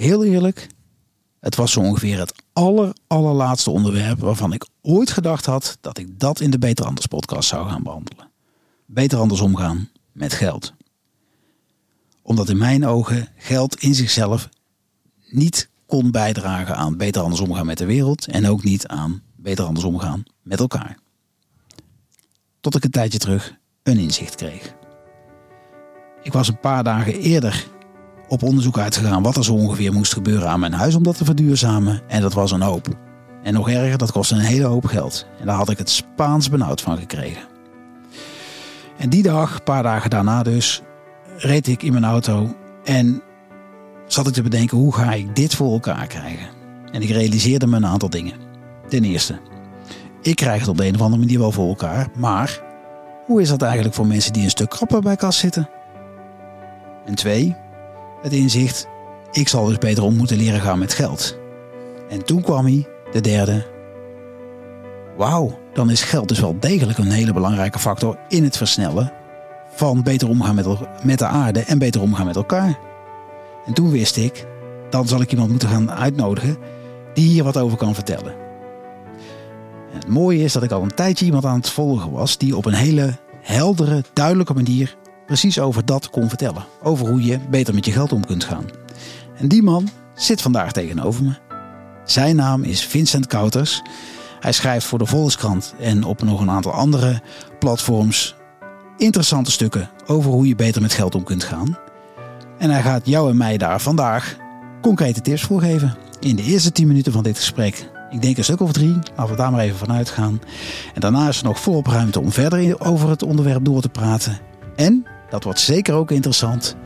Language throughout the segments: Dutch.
heel eerlijk, het was zo ongeveer het aller, allerlaatste onderwerp waarvan ik ooit gedacht had dat ik dat in de Beter Anders podcast zou gaan behandelen. Beter anders omgaan met geld. Omdat in mijn ogen geld in zichzelf niet kon bijdragen aan beter anders omgaan met de wereld en ook niet aan beter anders omgaan met elkaar. Tot ik een tijdje terug een inzicht kreeg. Ik was een paar dagen eerder op onderzoek uitgegaan wat er zo ongeveer moest gebeuren aan mijn huis om dat te verduurzamen. En dat was een hoop. En nog erger, dat kostte een hele hoop geld. En daar had ik het Spaans benauwd van gekregen. En die dag, een paar dagen daarna dus, reed ik in mijn auto en zat ik te bedenken hoe ga ik dit voor elkaar krijgen. En ik realiseerde me een aantal dingen. Ten eerste, ik krijg het op de een of andere manier wel voor elkaar, maar hoe is dat eigenlijk voor mensen die een stuk krapper bij kas zitten? En twee, het inzicht, ik zal dus beter om moeten leren gaan met geld. En toen kwam hij, de derde. Wauw, dan is geld dus wel degelijk een hele belangrijke factor in het versnellen van beter omgaan met, de aarde en beter omgaan met elkaar. En toen wist ik, dan zal ik iemand moeten gaan uitnodigen die hier wat over kan vertellen. En het mooie is dat ik al een tijdje iemand aan het volgen was die op een hele heldere, duidelijke manier precies over dat kon vertellen. Over hoe je beter met je geld om kunt gaan. En die man zit vandaag tegenover me. Zijn naam is Vincent Kouters. Hij schrijft voor de Volkskrant en op nog een aantal andere platforms interessante stukken over hoe je beter met geld om kunt gaan. En hij gaat jou en mij daar vandaag concrete tips voor geven. In de eerste 10 minuten van dit gesprek. Ik denk een stuk of drie, laten we daar maar even vanuit gaan. En daarna is er nog volop ruimte om verder over het onderwerp door te praten. En dat wordt zeker ook interessant.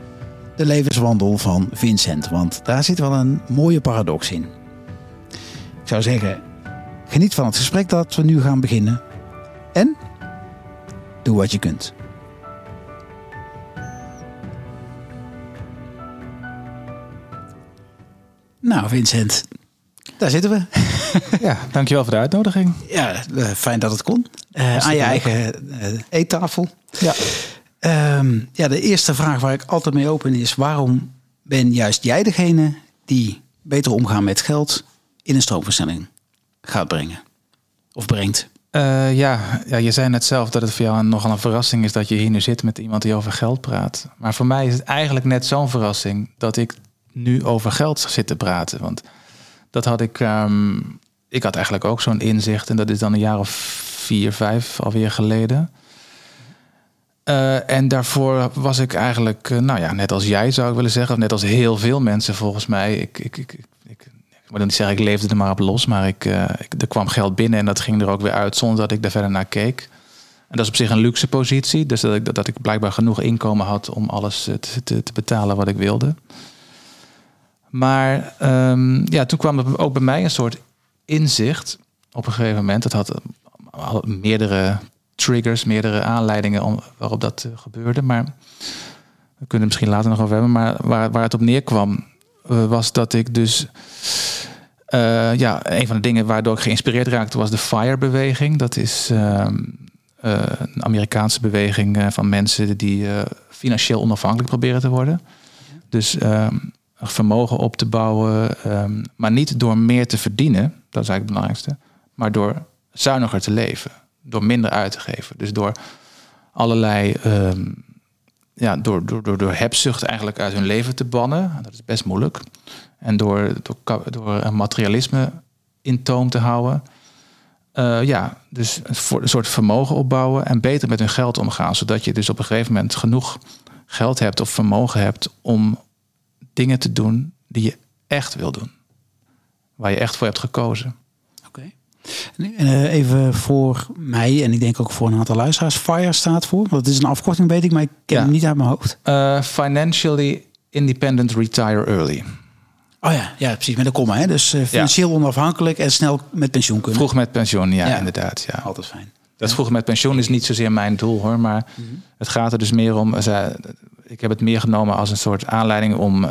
De levenswandel van Vincent, want daar zit wel een mooie paradox in. Ik zou zeggen, geniet van het gesprek dat we nu gaan beginnen. En doe wat je kunt. Nou, Vincent, daar zitten we. Ja, dankjewel voor de uitnodiging. Ja, eh, fijn dat het kon. Uh, aan je eigen uh, eettafel. Ja. Um, ja, de eerste vraag waar ik altijd mee open is: waarom ben juist jij degene die beter omgaan met geld in een stroomversnelling gaat brengen? Of brengt? Uh, ja, ja, je zei net zelf dat het voor jou nogal een verrassing is dat je hier nu zit met iemand die over geld praat. Maar voor mij is het eigenlijk net zo'n verrassing dat ik nu over geld zit te praten. Want dat had ik, um, ik had eigenlijk ook zo'n inzicht en dat is dan een jaar of vier, vijf alweer geleden. Uh, en daarvoor was ik eigenlijk, uh, nou ja, net als jij zou ik willen zeggen, of net als heel veel mensen volgens mij. Ik, ik, ik, ik, moet niet zeggen, ik leefde er maar op los, maar ik, uh, ik, er kwam geld binnen en dat ging er ook weer uit zonder dat ik daar verder naar keek. En dat is op zich een luxe positie, dus dat ik, dat, ik blijkbaar genoeg inkomen had om alles te, te, te betalen wat ik wilde. Maar um, ja, toen kwam er ook bij mij een soort inzicht op een gegeven moment. Dat had meerdere triggers, meerdere aanleidingen om, waarop dat uh, gebeurde. Maar we kunnen het misschien later nog over hebben. Maar waar, waar het op neerkwam, uh, was dat ik dus. Uh, ja, een van de dingen waardoor ik geïnspireerd raakte was de FIRE-beweging. Dat is een Amerikaanse beweging van mensen die financieel onafhankelijk proberen te worden. Dus ehm, vermogen op te bouwen, um, maar niet door meer te verdienen, dat is eigenlijk het belangrijkste, maar door zuiniger te leven door minder uit te geven. Dus door allerlei, um, ja, door, door, door, door hebzucht eigenlijk uit hun leven te bannen. Dat is best moeilijk. En door, door, door een materialisme in toom te houden. Uh, ja, dus een soort vermogen opbouwen en beter met hun geld omgaan. Zodat je dus op een gegeven moment genoeg geld hebt of vermogen hebt om dingen te doen die je echt wil doen. Waar je echt voor hebt gekozen. Uh, even voor mij en ik denk ook voor een aantal luisteraars. FIRE staat voor. Dat is een afkorting, weet ik, maar ik ken ja. hem niet uit mijn hoofd. Uh, financially Independent Retire Early. Oh ja, ja precies, met een komma. Hè? Dus uh, financieel ja. onafhankelijk en snel met pensioen kunnen. Vroeg met pensioen, ja, ja. inderdaad. Ja. Altijd fijn. Dat vroeg met pensioen is niet zozeer mijn doel hoor, maar mm -hmm. het gaat er dus meer om. Ik heb het meer genomen als een soort aanleiding om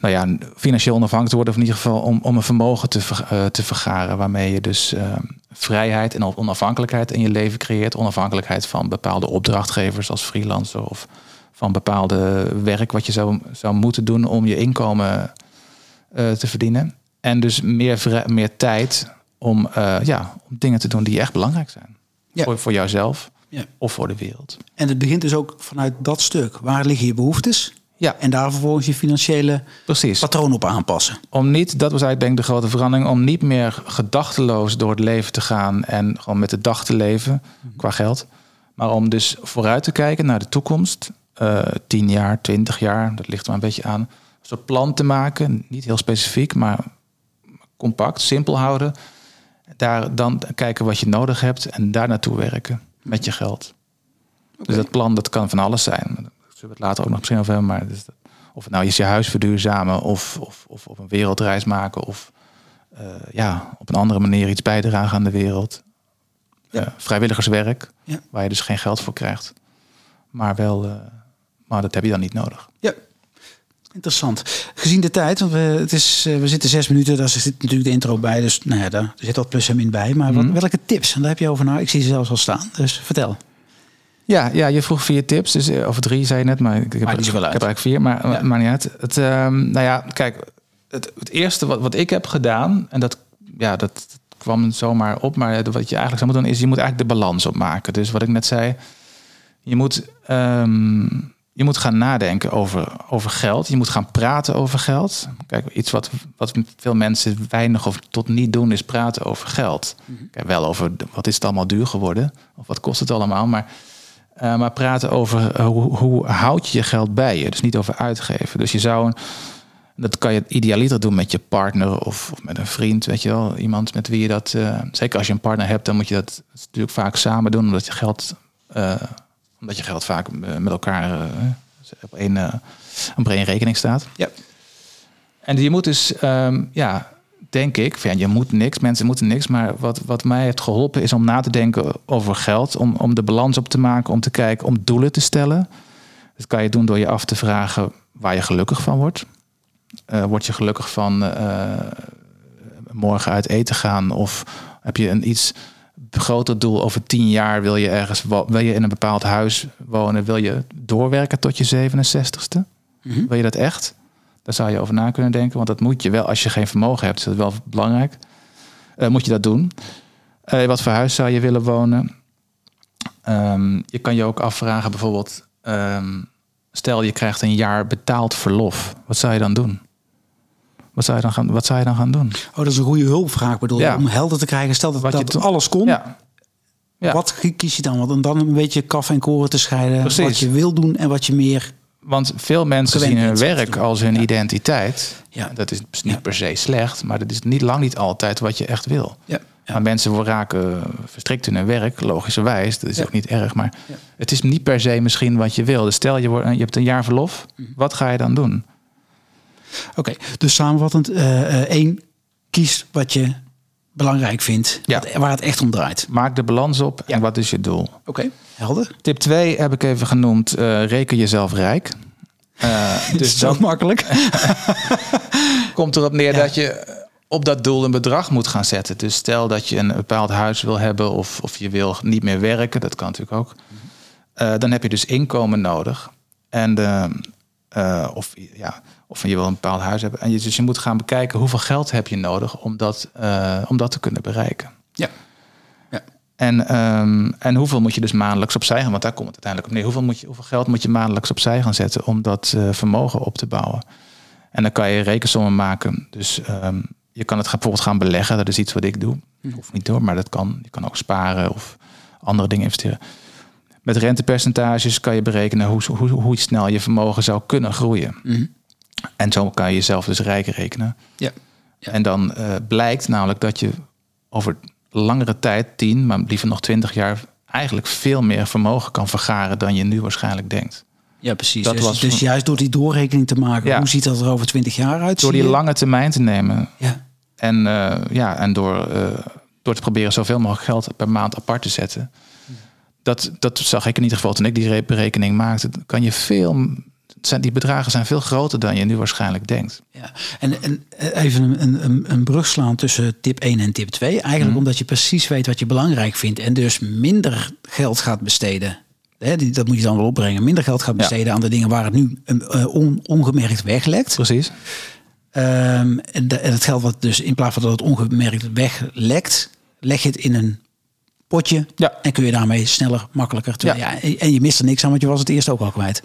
nou ja, financieel onafhankelijk te worden, of in ieder geval om, om een vermogen te, ver, uh, te vergaren, waarmee je dus uh, vrijheid en onafhankelijkheid in je leven creëert. Onafhankelijkheid van bepaalde opdrachtgevers als freelancer of van bepaalde werk wat je zou, zou moeten doen om je inkomen eh, te verdienen. En dus meer, meer tijd om, eh, ja, om dingen te doen die echt belangrijk zijn. Ja. Voor, voor jouzelf Ja. of voor de wereld. En het begint dus ook vanuit dat stuk. Waar liggen je behoeftes? Ja, En daar vervolgens je financiële precies. patroon op aanpassen. Om niet, dat was eigenlijk denk ik de grote verandering, om niet meer gedachteloos door het leven te gaan en gewoon met de dag te leven qua geld. Maar om dus vooruit te kijken naar de toekomst. eh 10 jaar, 20 jaar, dat ligt er maar een beetje aan. Een soort plan te maken, niet heel specifiek, maar compact, simpel houden. Daar dan kijken wat je nodig hebt en daar naartoe werken met je geld. Dus dat plan, dat kan van alles zijn. Zullen we het later ook nog misschien over hebben. Maar dus of het nou is je huis verduurzamen of, of, of op een wereldreis maken of eh, ja, op een andere manier iets bijdragen aan de wereld. Eh, vrijwilligerswerk, Ja. waar je dus geen geld voor krijgt. Maar wel, eh, maar dat heb je dan niet nodig. Ja. Interessant. Gezien de tijd, want we, het is, we zitten zes minuten, daar zit natuurlijk de intro bij. Dus nou ja, daar zit wat plus en min bij. Maar wat, Mhm. welke tips? En daar heb je over na. Ik zie ze zelfs al staan. Dus vertel. Ja, ja, je vroeg vier tips, dus, eh, of drie zei je net, maar ik, heb, niet ik heb eigenlijk vier, maar, Ja. maar niet uit. Het, ehm, nou ja, kijk, het, het eerste wat, wat ik heb gedaan, en dat, ja, dat kwam zomaar op, maar wat je eigenlijk zou moeten doen, is je moet eigenlijk de balans opmaken. Dus wat ik net zei, je moet, ehm, je moet gaan nadenken over, over geld. Je moet gaan praten over geld. Kijk, iets wat, wat veel mensen weinig of tot niet doen, is praten over geld. Kijk, wel over wat is het allemaal duur geworden, of wat kost het allemaal, maar eh, maar praten over eh, hoe, hoe houd je je geld bij je. Dus niet over uitgeven. Dus je zou, een- dat kan je idealiter doen met je partner of, of met een vriend, weet je wel. Iemand met wie je dat, eh, zeker als je een partner hebt, dan moet je dat natuurlijk vaak samen doen. Omdat je geld, omdat je geld vaak met elkaar op één, op één rekening staat. Ja. En je moet dus, ehm, ja, denk ik, van, ja, je moet niks, mensen moeten niks. Maar wat, wat mij heeft geholpen is om na te denken over geld. Om, om de balans op te maken, om te kijken, om doelen te stellen. Dat kan je doen door je af te vragen waar je gelukkig van wordt. Eh, word je gelukkig van eh, morgen uit eten gaan? Of heb je een iets groter doel over tien jaar? Wil je ergens wil je in een bepaald huis wonen? Wil je doorwerken tot je 67ste? Mhm. Wil je dat echt? Daar zou je over na kunnen denken. Want dat moet je wel, als je geen vermogen hebt, is dat wel belangrijk. Eh, moet je dat doen? Eh, wat voor huis zou je willen wonen? Ehm, je kan je ook afvragen, bijvoorbeeld, ehm, stel je krijgt een jaar betaald verlof. Wat zou je dan doen? Wat zou je dan gaan, wat zou je dan gaan doen? Oh, dat is een goede hulpvraag bedoel Ja. om helder te krijgen. Stel dat, Wat je dat alles kon. Ja, Ja. Wat kies je dan? Want om dan een beetje kaf en koren te scheiden. Precies. Wat je wil doen en wat je meer... want veel mensen zien hun werk als hun Ja. identiteit. Ja. Dat is niet Ja. per se slecht, maar dat is niet lang niet altijd wat je echt wil. Ja. Maar mensen raken verstrikt in hun werk, logischerwijs. Dat is ook niet erg, maar het is niet per se misschien wat je wil. Dus stel je, wordt, je hebt een jaar verlof, Mhm. wat ga je dan doen? Oké, dus samenvattend. eh, eh, één, kies wat je belangrijk vindt. Ja. wat- waar het echt om draait. Maak de balans op Ja. en wat is je doel? Oké, helder. Tip 2 heb ik even genoemd, eh, reken jezelf rijk. Eh, Dus zo makkelijk. komt erop neer Ja. dat je op dat doel een bedrag moet gaan zetten. Dus stel dat je een bepaald huis wil hebben of, of je wil niet meer werken, dat kan natuurlijk ook. Eh, dan heb je dus inkomen nodig. En of, ja, of je wil een bepaald huis hebben. En je, dus je moet gaan bekijken hoeveel geld heb je nodig om dat, eh, om dat te kunnen bereiken. Ja. Ja. En, ehm, en hoeveel moet je dus maandelijks opzij gaan? Want daar komt het uiteindelijk op neer. Hoeveel, moet je, hoeveel geld moet je maandelijks opzij gaan zetten om dat eh, vermogen op te bouwen? En dan kan je rekensommen maken. Dus ehm, je kan het bijvoorbeeld gaan beleggen. Dat is iets wat ik doe. Of niet door, maar dat kan. Je kan ook sparen of andere dingen investeren. Met rentepercentages kan je berekenen hoe, hoe, hoe snel je vermogen zou kunnen groeien. Mhm. En zo kan je jezelf dus rijk rekenen. Ja. Ja. En dan eh, blijkt namelijk dat je over langere tijd, 10, maar liever nog 20 jaar, eigenlijk veel meer vermogen kan vergaren dan je nu waarschijnlijk denkt. Ja, precies. Dat dus, was- dus juist door die doorrekening te maken. Ja. Hoe ziet dat er over twintig jaar uit? Door die lange termijn te nemen Ja. en, eh, ja, en door, eh, door te proberen zoveel mogelijk geld per maand apart te zetten. Dat, dat zag ik in ieder geval toen ik die re- berekening maakte. Dan Kan je veel, zijn, die bedragen zijn veel groter dan je nu waarschijnlijk denkt. Ja, en, en even een, een- een, brug slaan tussen tip 1 en tip 2. Eigenlijk Mhm. omdat je precies weet wat je belangrijk vindt en dus minder geld gaat besteden. Hè, dat moet je dan wel opbrengen. Minder geld gaat Ja. besteden aan de dingen waar het nu eh, on- ongemerkt weglekt. Precies. Ehm, en, de- en het geld wat dus in plaats van dat het ongemerkt weglekt, leg je het in een potje. Ja. En kun je daarmee sneller, makkelijker. terwijl- Ja. en- en je mist er niks aan, want je was het eerst ook al kwijt.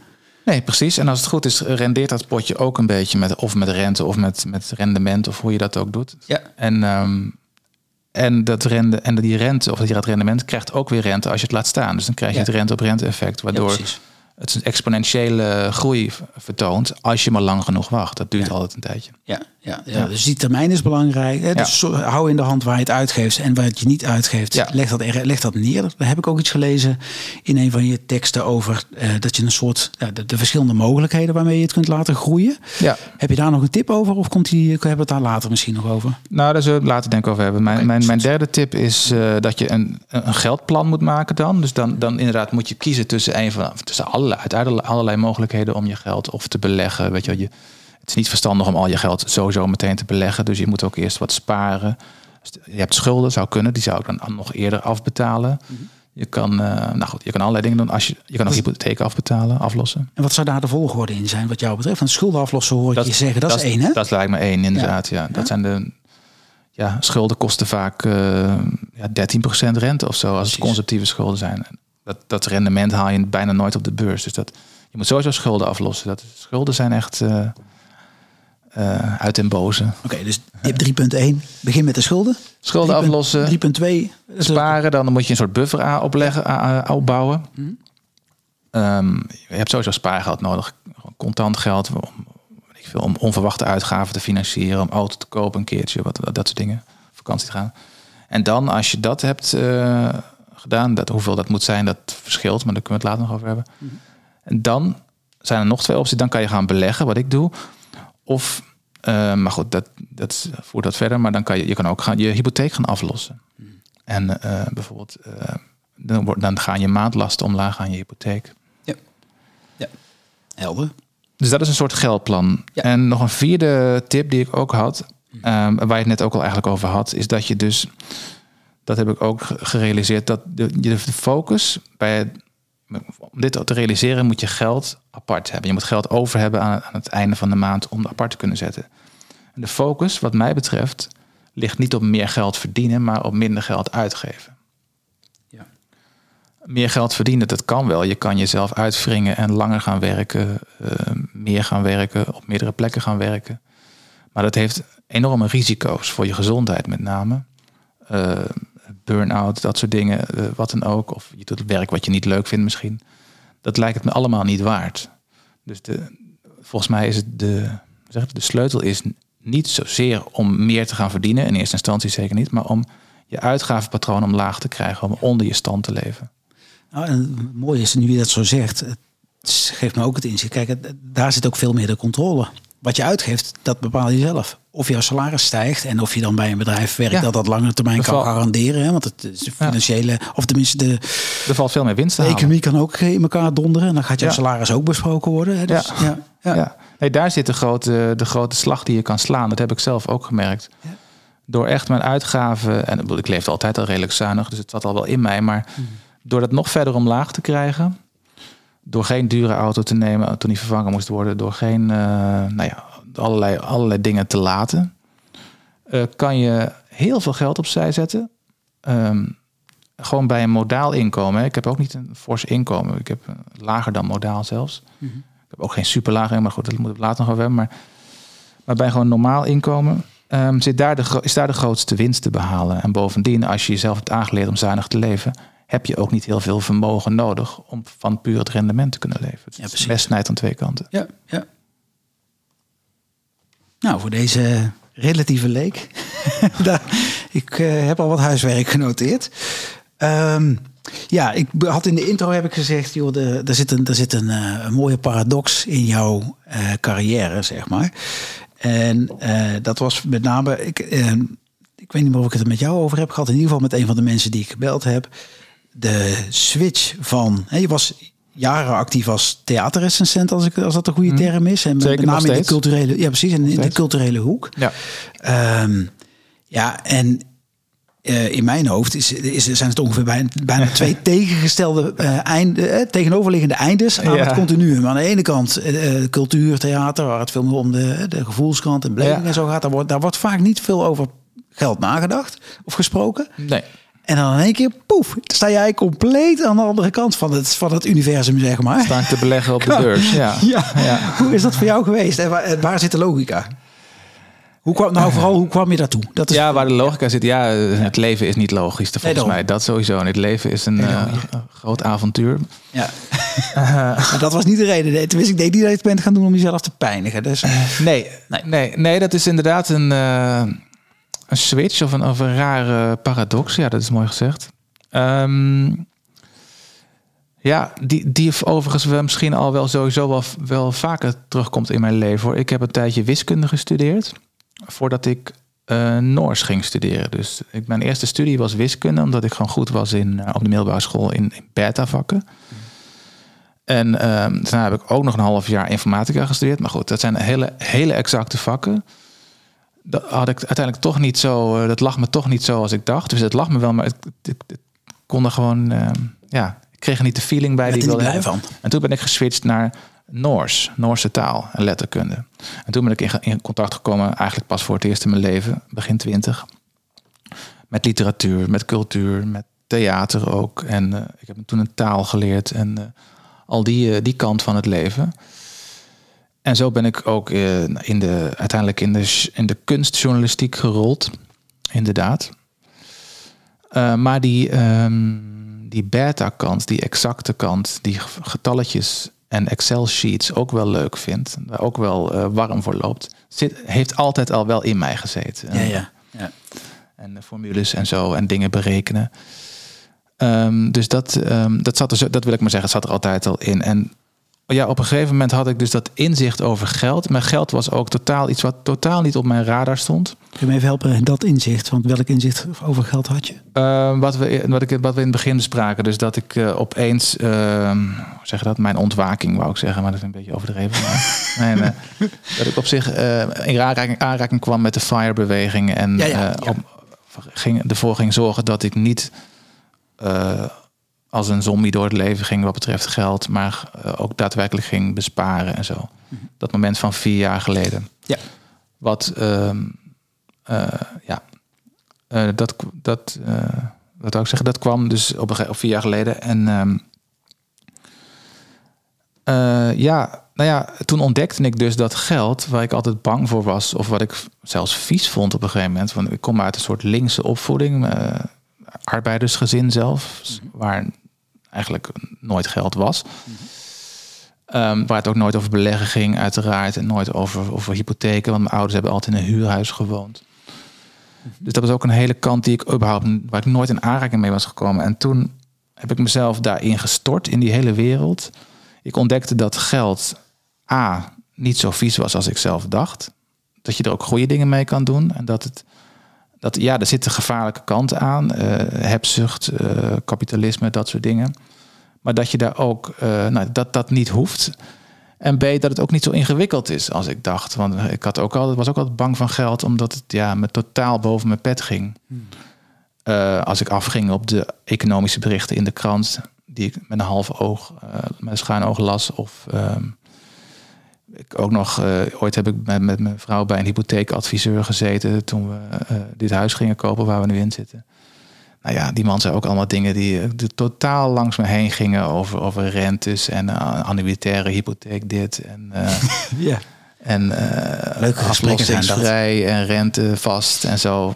Nee, precies. En als het goed is, rendeert dat potje ook een beetje met of met rente of met, met rendement of hoe je dat ook doet. Ja. En, ehm, en, dat rende, en die rente of dat rendement krijgt ook weer rente als je het laat staan. Dus dan krijg je Ja. het rente op rente effect, waardoor. Het een exponentiële groei vertoont als je maar lang genoeg wacht. Dat duurt Ja. altijd een tijdje. Ja, ja, ja. dus die termijn is belangrijk. Hè? Dus hou in de hand waar je het uitgeeft en waar het je niet uitgeeft. Ja. Leg, dat er, leg dat neer. Daar heb ik ook iets gelezen in een van je teksten over eh, dat je een soort de, de verschillende mogelijkheden waarmee je het kunt laten groeien. Ja. Heb je daar nog een tip over of komt die, hebben we het daar later misschien nog over? Nou, daar zullen we het later denk ik over hebben. Mijn, mijn, mijn derde tip is eh, dat je een, een geldplan moet maken dan. Dus dan, dan inderdaad moet je kiezen tussen, een van, tussen allerlei, uit allerlei, mogelijkheden om je geld of te beleggen. Weet je, je, het is niet verstandig om al je geld sowieso meteen te beleggen. Dus je moet ook eerst wat sparen. Je hebt schulden, zou kunnen. Die zou ik dan nog eerder afbetalen. Je kan, eh, nou goed, je kan allerlei dingen doen. Als je, je kan ook hypotheek afbetalen, aflossen. En wat zou daar de volgorde in zijn wat jou betreft? Want schulden aflossen hoor ik je zeggen, dat, is één hè? Dat lijkt me één, inderdaad. Ja. Ja. Dat zijn de ja, schulden kosten vaak eh ja, 13% rente of zo, als het conceptieve schulden zijn. Dat, dat rendement haal je bijna nooit op de beurs. Dus dat, je moet sowieso schulden aflossen. Dat, schulden zijn echt eh, eh, uit den boze. Oké, dus tip 3.1, begin met de schulden. Schulden 3.2, aflossen, 3.2, dat is- sparen, dan moet je een soort buffer opleggen, opbouwen. Mhm. Ehm, je hebt sowieso spaargeld nodig, contant geld om, ik veel, om onverwachte uitgaven te financieren, om auto te kopen een keertje, wat, wat- dat soort dingen, vakantie te gaan. En dan, als je dat hebt eh, gedaan, dat, hoeveel dat moet zijn, dat verschilt, maar daar kunnen we het later nog over hebben. En dan zijn er nog twee opties. Dan kan je gaan beleggen, wat ik doe. Of, eh, maar goed, dat, dat voert dat verder. Maar dan kan je, je kan ook gaan, je hypotheek gaan aflossen. En eh, bijvoorbeeld, eh, dan, wordt- dan gaan je maandlasten omlaag aan je hypotheek. helder. Dus dat is een soort geldplan. Ja. En nog een vierde tip die ik ook had, ehm, waar je het net ook al eigenlijk over had, is dat je dus, dat heb ik ook ge- gerealiseerd, dat de, de focus bij het, om dit te realiseren moet je geld apart hebben. Je moet geld over hebben aan, aan het einde van de maand om het apart te kunnen zetten. En de focus, wat mij betreft, ligt niet op meer geld verdienen, maar op minder geld uitgeven. Ja. Meer geld verdienen, dat kan wel. Je kan jezelf uitwringen en langer gaan werken, eh, meer gaan werken, op meerdere plekken gaan werken. Maar dat heeft enorme risico's voor je gezondheid met name. Eh, burn-out, dat soort dingen, eh, wat dan ook. Of je doet werk wat je niet leuk vindt misschien. Dat lijkt het me allemaal niet waard. Dus de, volgens mij is het de, zeg de sleutel is niet zozeer om meer te gaan verdienen, in eerste instantie zeker niet, maar om je uitgavenpatroon omlaag te krijgen, om onder je stand te leven. Nou, en het mooie is, nu je dat zo zegt, het geeft me ook het inzicht. Kijk, daar zit ook veel meer de controle. Wat je uitgeeft, dat bepaal je zelf. Of jouw salaris stijgt en of je dan bij een bedrijf werkt Ja. dat dat lange termijn kan garanderen. Hè? Want het is de financiële, of tenminste de, Er valt veel meer winst te de halen. economie kan ook in elkaar donderen. En dan gaat jouw Ja. salaris ook besproken worden. Hè? Dus, Ja. ja. Nee, daar zit de grote, de grote slag die je kan slaan. Dat heb ik zelf ook gemerkt. Ja. Door echt mijn uitgaven, en ik leefde altijd al redelijk zuinig, dus het zat al wel in mij. Maar Mhm. door dat nog verder omlaag te krijgen, door geen dure auto te nemen toen die vervangen moest worden, door geen, eh, nou ja, allerlei, allerlei dingen te laten, eh, kan je heel veel geld opzij zetten. Ehm, gewoon bij een modaal inkomen. hè. Ik heb ook niet een fors inkomen. Ik heb eh, lager dan modaal zelfs. Mhm. Ik heb ook geen super laag inkomen, maar goed, dat moeten we later nog over hebben. Maar, maar bij gewoon normaal inkomen ehm, zit daar de, is daar de grootste winst te behalen. En bovendien, als je jezelf hebt aangeleerd om zuinig te leven, heb je ook niet heel veel vermogen nodig om van puur het rendement te kunnen leven. Het Ja, precies. snijdt aan twee kanten. Ja, ja. Nou, voor deze relatieve leek. ik eh, heb al wat huiswerk genoteerd. Ehm, ja, ik had in de intro heb ik gezegd, joh, de- er zit een, er zit een, eh, een mooie paradox in jouw eh, carrière, zeg maar. En dat was met name, ik, eh, ik weet niet meer of ik het er met jou over heb gehad. In ieder geval met een van de mensen die ik gebeld heb. De switch van, hè, je was jaren actief als theaterrecensent, als, ik, als dat een goede term is. En met- Zeker, met nog name in de culturele, ja precies, en in de culturele hoek. Ja. Ehm, ja, en eh, in mijn hoofd is, is, zijn het ongeveer bijna, bijna twee tegengestelde uh, einde, eh, tegenoverliggende eindes aan Ja. het continuum. Aan de ene kant eh, cultuur, theater, waar het veel meer om de, de gevoelskant en beleving Ja. en zo gaat. Daar wordt, daar wordt vaak niet veel over geld nagedacht of gesproken. Nee. En dan in één keer, poef, sta jij compleet aan de andere kant van het, van het universum, zeg maar. Staan te beleggen op de beurs. Ja. Ja. Ja. Hoe is dat voor jou geweest en waar, zit de logica? Hoe kwam, nou, vooral, hoe kwam je daartoe? Dat is Ja, waar de logica zit. Ja, het leven is niet logisch. Volgens mij. Dat sowieso. En het leven is een Nee, eh, groot avontuur. Ja. Maar dat was niet de reden. Tenminste, ik denk niet dat je het bent gaan doen om jezelf te pijnigen. Dus, Nee, nee, nee, nee, dat is inderdaad een, eh, een switch of een, of rare paradox. Ja, dat is mooi gezegd. Ehm, ja, die, die overigens wel misschien al wel sowieso wel, wel vaker terugkomt in mijn leven. Hoor. Ik heb een tijdje wiskunde gestudeerd voordat ik eh, Noors ging studeren. Dus ik, mijn eerste studie was wiskunde, omdat ik gewoon goed was in, eh, op de middelbare school in, in beta-vakken. En ehm, daarna heb ik ook nog een half jaar informatica gestudeerd. Maar goed, dat zijn hele, hele exacte vakken. Dat had ik uiteindelijk toch niet zo. eh, Dat lag me toch niet zo als ik dacht. Dus het lag me wel, maar het kon er gewoon. ehm, ja, ik kreeg er niet de feeling bij die ik wilde hebben. van. En toen ben ik geswitcht naar Noors, Noorse taal en letterkunde. En toen ben ik in, contact gekomen, eigenlijk pas voor het eerst in mijn leven, begin twintig, met literatuur, met cultuur, met theater ook. En eh, ik heb toen een taal geleerd en eh, al die, die kant van het leven. En zo ben ik ook eh, in de, uiteindelijk in de, in de kunstjournalistiek gerold, inderdaad. Eh, maar die, ehm, die beta-kant, die exacte kant, die getalletjes en Excel-sheets ook wel leuk vindt, daar ook wel eh, warm voor loopt, zit, heeft altijd al wel in mij gezeten. Ja, ja. ja. En de formules en zo en dingen berekenen. Ehm, dus dat, ehm, dat, zat er, zo- dat wil ik maar zeggen, zat er altijd al in. En ja, op een gegeven moment had ik dus dat inzicht over geld. Maar geld was ook totaal iets wat totaal niet op mijn radar stond. Kun je me even helpen, dat inzicht? Want welk inzicht over geld had je? Eh, wat, we, wat, ik, wat we in het begin bespraken. Dus dat ik eh, opeens, ehm, hoe zeg je dat? Mijn ontwaking wou ik zeggen, maar dat is een beetje overdreven. Maar, dat ik op zich eh, in aanraking, aanraking kwam met de FIRE-beweging. En Ja, ja, eh, ja. Op, ging, ervoor ging zorgen dat ik niet als een zombie door het leven ging wat betreft geld. Maar eh, ook daadwerkelijk ging besparen en zo. Dat moment van vier jaar geleden. Mhm. Ja. Wat, ehm, eh, ja, eh, dat, dat, wat zou ik zeggen, dat kwam dus op een of vier jaar geleden. En ehm, eh, ja, nou ja, toen ontdekte ik dus dat geld, waar ik altijd bang voor was, of wat ik zelfs vies vond op een gegeven moment. Want ik kom uit een soort linkse opvoeding, arbeidersgezin zelf, waar eigenlijk nooit geld was. Ehm, waar het ook nooit over beleggen ging, uiteraard. En nooit over, over hypotheken. Want mijn ouders hebben altijd in een huurhuis gewoond. Dus dat was ook een hele kant die ik überhaupt, waar ik nooit in aanraking mee was gekomen. En toen heb ik mezelf daarin gestort, in die hele wereld. Ik ontdekte dat geld A, niet zo vies was als ik zelf dacht. Dat je er ook goede dingen mee kan doen. En dat het, dat, ja, er zitten gevaarlijke kanten aan. eh, hebzucht, eh, kapitalisme, dat soort dingen. Maar dat je daar ook, eh, nou, dat dat niet hoeft. En B, dat het ook niet zo ingewikkeld is als ik dacht. Want ik had ook altijd, was ook altijd bang van geld, omdat het ja, me totaal boven mijn pet ging. Eh, als ik afging op de economische berichten in de krant, die ik met een half oog, eh, met een schuin oog las. Of ehm, ik ook nog, ooit heb ik met, met mijn vrouw bij een hypotheekadviseur gezeten toen we dit huis gingen kopen waar we nu in zitten. Nou ja, die man zei ook allemaal dingen die eh, de- totaal langs me heen gingen over, over rentes en uh, annuitaire hypotheek dit en, eh, Ja. en eh Leuke gesprekken zijn dat. aflossingsvrij en rente vast en zo.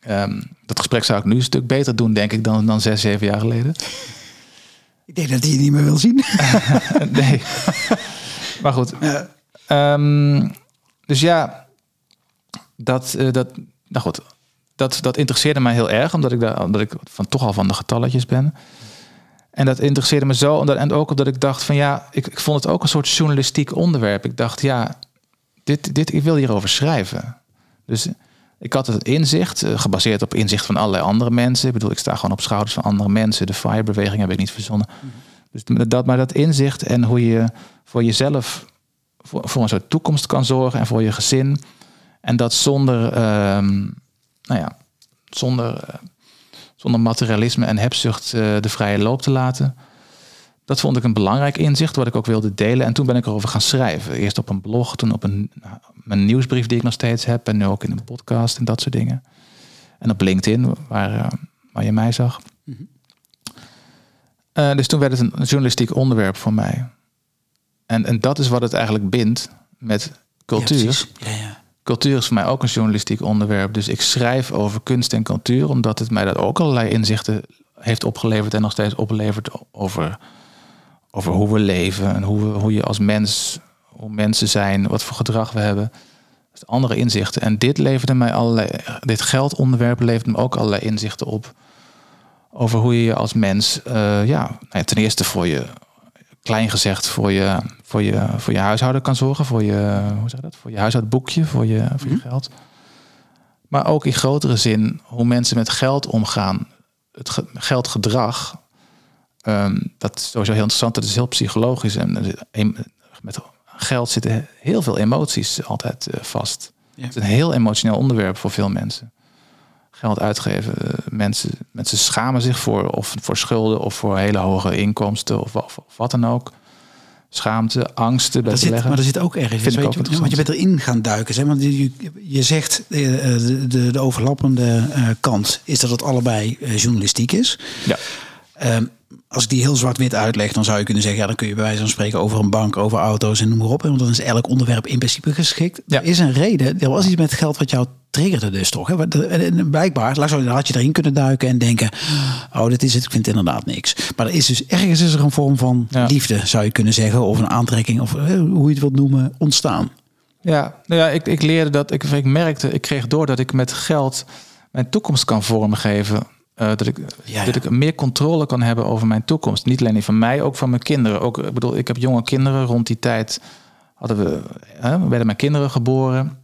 Ehm, dat gesprek zou ik nu een stuk beter doen, denk ik, dan, dan zes, zeven jaar geleden. Ik denk dat hij je niet meer wil zien. nee. maar goed. Ehm, dus ja, dat, eh, dat, nou goed, dat, dat interesseerde mij heel erg, omdat ik, daar, omdat ik van, toch al van de getalletjes ben. En dat interesseerde me zo, omdat, en ook omdat ik dacht van ja, ik, ik vond het ook een soort journalistiek onderwerp. Ik dacht ja, dit, dit, ik wil hierover schrijven. Dus ik had het inzicht, eh, gebaseerd op inzicht van allerlei andere mensen. Ik bedoel, ik sta gewoon op schouders van andere mensen. De FIRE-beweging heb ik niet verzonnen. Dus dat, maar dat inzicht en hoe je voor jezelf voor, voor een soort toekomst kan zorgen en voor je gezin. En dat zonder, ehm, nou ja, zonder, eh, zonder materialisme en hebzucht eh, de vrije loop te laten. Dat vond ik een belangrijk inzicht, wat ik ook wilde delen. En toen ben ik erover gaan schrijven. Eerst op een blog, toen op een, mijn nieuwsbrief die ik nog steeds heb. En nu ook in een podcast en dat soort dingen. En op LinkedIn, waar, eh, waar je mij zag. Eh, dus toen werd het een journalistiek onderwerp voor mij. En, en dat is wat het eigenlijk bindt met cultuur. Ja, ja, cultuur is voor mij ook een journalistiek onderwerp. Dus ik schrijf over kunst en cultuur, omdat het mij dat ook allerlei inzichten heeft opgeleverd en nog steeds oplevert over, over hoe we leven en hoe, hoe je als mens, hoe mensen zijn, wat voor gedrag we hebben. Andere inzichten. En dit leverde mij allerlei, dit geldonderwerp levert me ook allerlei inzichten op. Over hoe je je als mens, ja, nou ja, ten eerste voor je, klein gezegd, voor je, voor je, voor je huishouden kan zorgen. Voor je, hoe zeg je dat? Voor je huishoudboekje, voor je, voor je geld. Maar ook in grotere zin hoe mensen met geld omgaan. Het ge- geldgedrag. ehm, dat is sowieso heel interessant. Dat is heel psychologisch. En met geld zitten heel veel emoties altijd eh, vast. Ja. Het is een heel emotioneel onderwerp voor veel mensen. Geld uitgeven. eh, Mensen, mensen schamen zich voor, of voor schulden of voor hele hoge inkomsten of, of, of wat dan ook. Schaamte, angsten bij Dat zit, maar er zit ook ergens. Vind ik weet ook je, interessant. want je bent erin gaan duiken. Zeg, want je, je zegt eh, de, de, de overlappende eh, kant is dat het allebei eh, journalistiek is. Ja. Ehm, als ik die heel zwart-wit uitleg, dan zou je kunnen zeggen: ja, dan kun je bij wijze van spreken over een bank, over auto's en noem maar op. Want dan is elk onderwerp in principe geschikt. Ja. Er is een reden. Er was iets met geld wat jou triggerde, dus toch? Hè? En Blijkbaar had je erin kunnen duiken en denken: oh, dit is het. Ik vind het inderdaad niks. Maar er is dus ergens is er een vorm van Ja. liefde, zou je kunnen zeggen, of een aantrekking, of eh, hoe je het wilt noemen, ontstaan. Ja, nou ja, ik, ik leerde dat, ik, ik merkte, ik kreeg door dat ik met geld mijn toekomst kan vormgeven. Eh, dat, ik, Ja, dat ja. ik meer controle kan hebben over mijn toekomst. Niet alleen die van mij, ook van mijn kinderen. Ook, ik bedoel, ik heb jonge kinderen. Rond die tijd hadden we, hè, werden mijn kinderen geboren.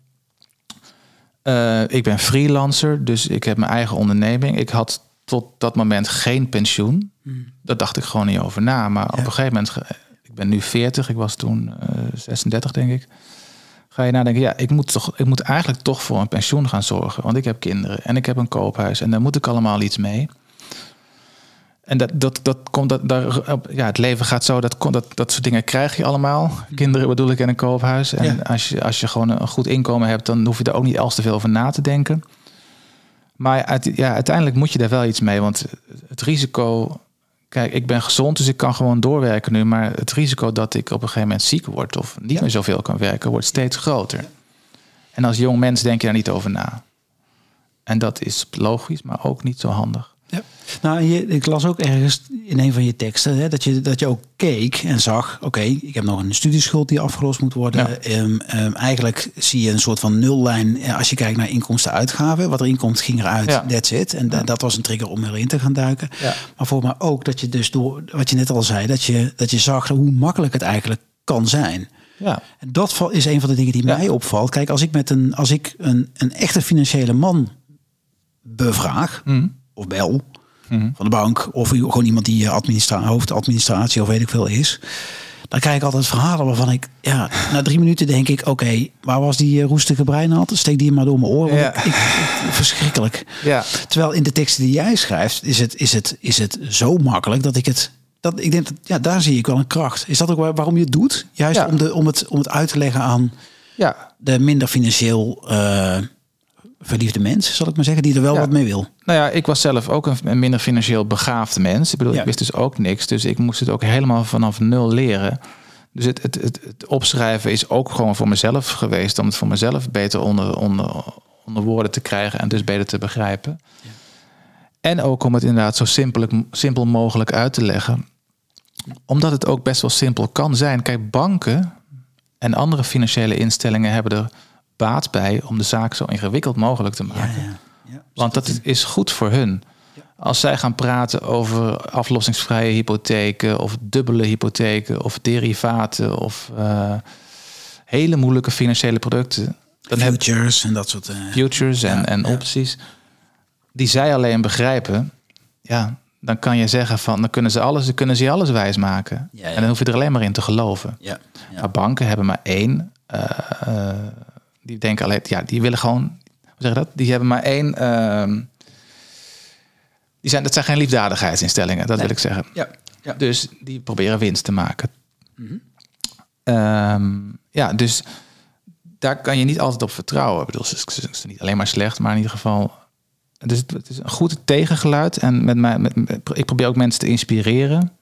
Eh, ik ben freelancer, dus ik heb mijn eigen onderneming. Ik had tot dat moment geen pensioen. Daar dacht ik gewoon niet over na. Maar op een gegeven moment, ik ben nu 40, ik was toen eh 36 denk ik. Ga je nadenken, ja, ik moet, toch, ik moet eigenlijk toch voor een pensioen gaan zorgen. Want ik heb kinderen en ik heb een koophuis en daar moet ik allemaal iets mee. En dat, dat, dat komt, dat, daar, ja, het leven gaat zo, dat, dat, dat soort dingen krijg je allemaal. Kinderen bedoel ik en een koophuis. En Ja. als, je, als je gewoon een goed inkomen hebt, dan hoef je daar ook niet als te veel over na te denken. Maar ja, uiteindelijk moet je daar wel iets mee. Want het risico. Kijk, ik ben gezond, dus ik kan gewoon doorwerken nu. Maar het risico dat ik op een gegeven moment ziek word of niet Ja. meer zoveel kan werken, wordt steeds groter. En als jong mens denk je daar niet over na. En dat is logisch, maar ook niet zo handig. Ja. Nou, je, ik las ook ergens in een van je teksten hè, dat, je, dat je ook keek en zag: oké, ik heb nog een studieschuld die afgelost moet worden. Ja. Ehm, ehm, eigenlijk zie je een soort van nullijn eh, als je kijkt naar inkomsten-uitgaven. Wat erin komt, ging eruit. Ja. That's it. En da- dat was een trigger om erin te gaan duiken. Ja. Maar voor mij ook dat je dus door wat je net al zei, dat je, dat je zag hoe makkelijk het eigenlijk kan zijn. Ja, En dat is een van de dingen die mij opvalt. Kijk, als ik met een, als ik een, een echte financiële man bevraag, Mhm. of bel van de bank, of gewoon iemand die eh, administra hoofdadministratie of weet ik veel is, dan krijg ik altijd verhalen waarvan ik, ja, na drie minuten denk ik, oké, waar was die eh, roestige breinhand? Steek die maar door mijn oren. Ja. ik, ik- ik- verschrikkelijk. ja. Terwijl in de teksten die jij schrijft, is het, is het, is het zo makkelijk dat ik het. Dat, ik denk dat ja, daar zie ik wel een kracht. Is dat ook waar- waarom je het doet? Juist Ja. om, de, om, het, om het uit te leggen aan ja. de minder financieel eh, verliefde mens, zal ik maar zeggen, die er wel Ja. wat mee wil. Nou ja, ik was zelf ook een, minder financieel begaafde mens. Ik bedoel, Ja. ik wist dus ook niks. Dus ik moest het ook helemaal vanaf nul leren. Dus het, het, het, het opschrijven is ook gewoon voor mezelf geweest. Om het voor mezelf beter onder, onder, onder woorden te krijgen en dus beter te begrijpen. En ook om het inderdaad zo simpel, simpel mogelijk uit te leggen. Omdat het ook best wel simpel kan zijn. Kijk, banken en andere financiële instellingen hebben er baat bij om de zaak zo ingewikkeld mogelijk te maken. ja. Want dat is goed voor hun. Als zij gaan praten over aflossingsvrije hypotheken of dubbele hypotheken of derivaten of eh, hele moeilijke financiële producten, dan Futures en dat soort. eh, futures en, Ja, en ja. opties, die zij alleen begrijpen, ja, dan kan je zeggen van, dan kunnen ze alles, dan kunnen ze alles wijsmaken. Ja, ja. En dan hoef je er alleen maar in te geloven. ja, ja. Maar banken hebben maar één. eh, die denken alleen, ja, die willen gewoon, hoe zeg je dat? Die hebben maar één ehm, Die zijn, dat zijn geen liefdadigheidsinstellingen, dat Nee. wil ik zeggen. Ja. ja. Dus die proberen winst te maken. Ehm, ja, dus daar kan je niet altijd op vertrouwen. Ik bedoel, ze is niet alleen maar slecht, maar in ieder geval. Dus het, het is een goed tegengeluid. En met mij, met, met- ik probeer ook mensen te inspireren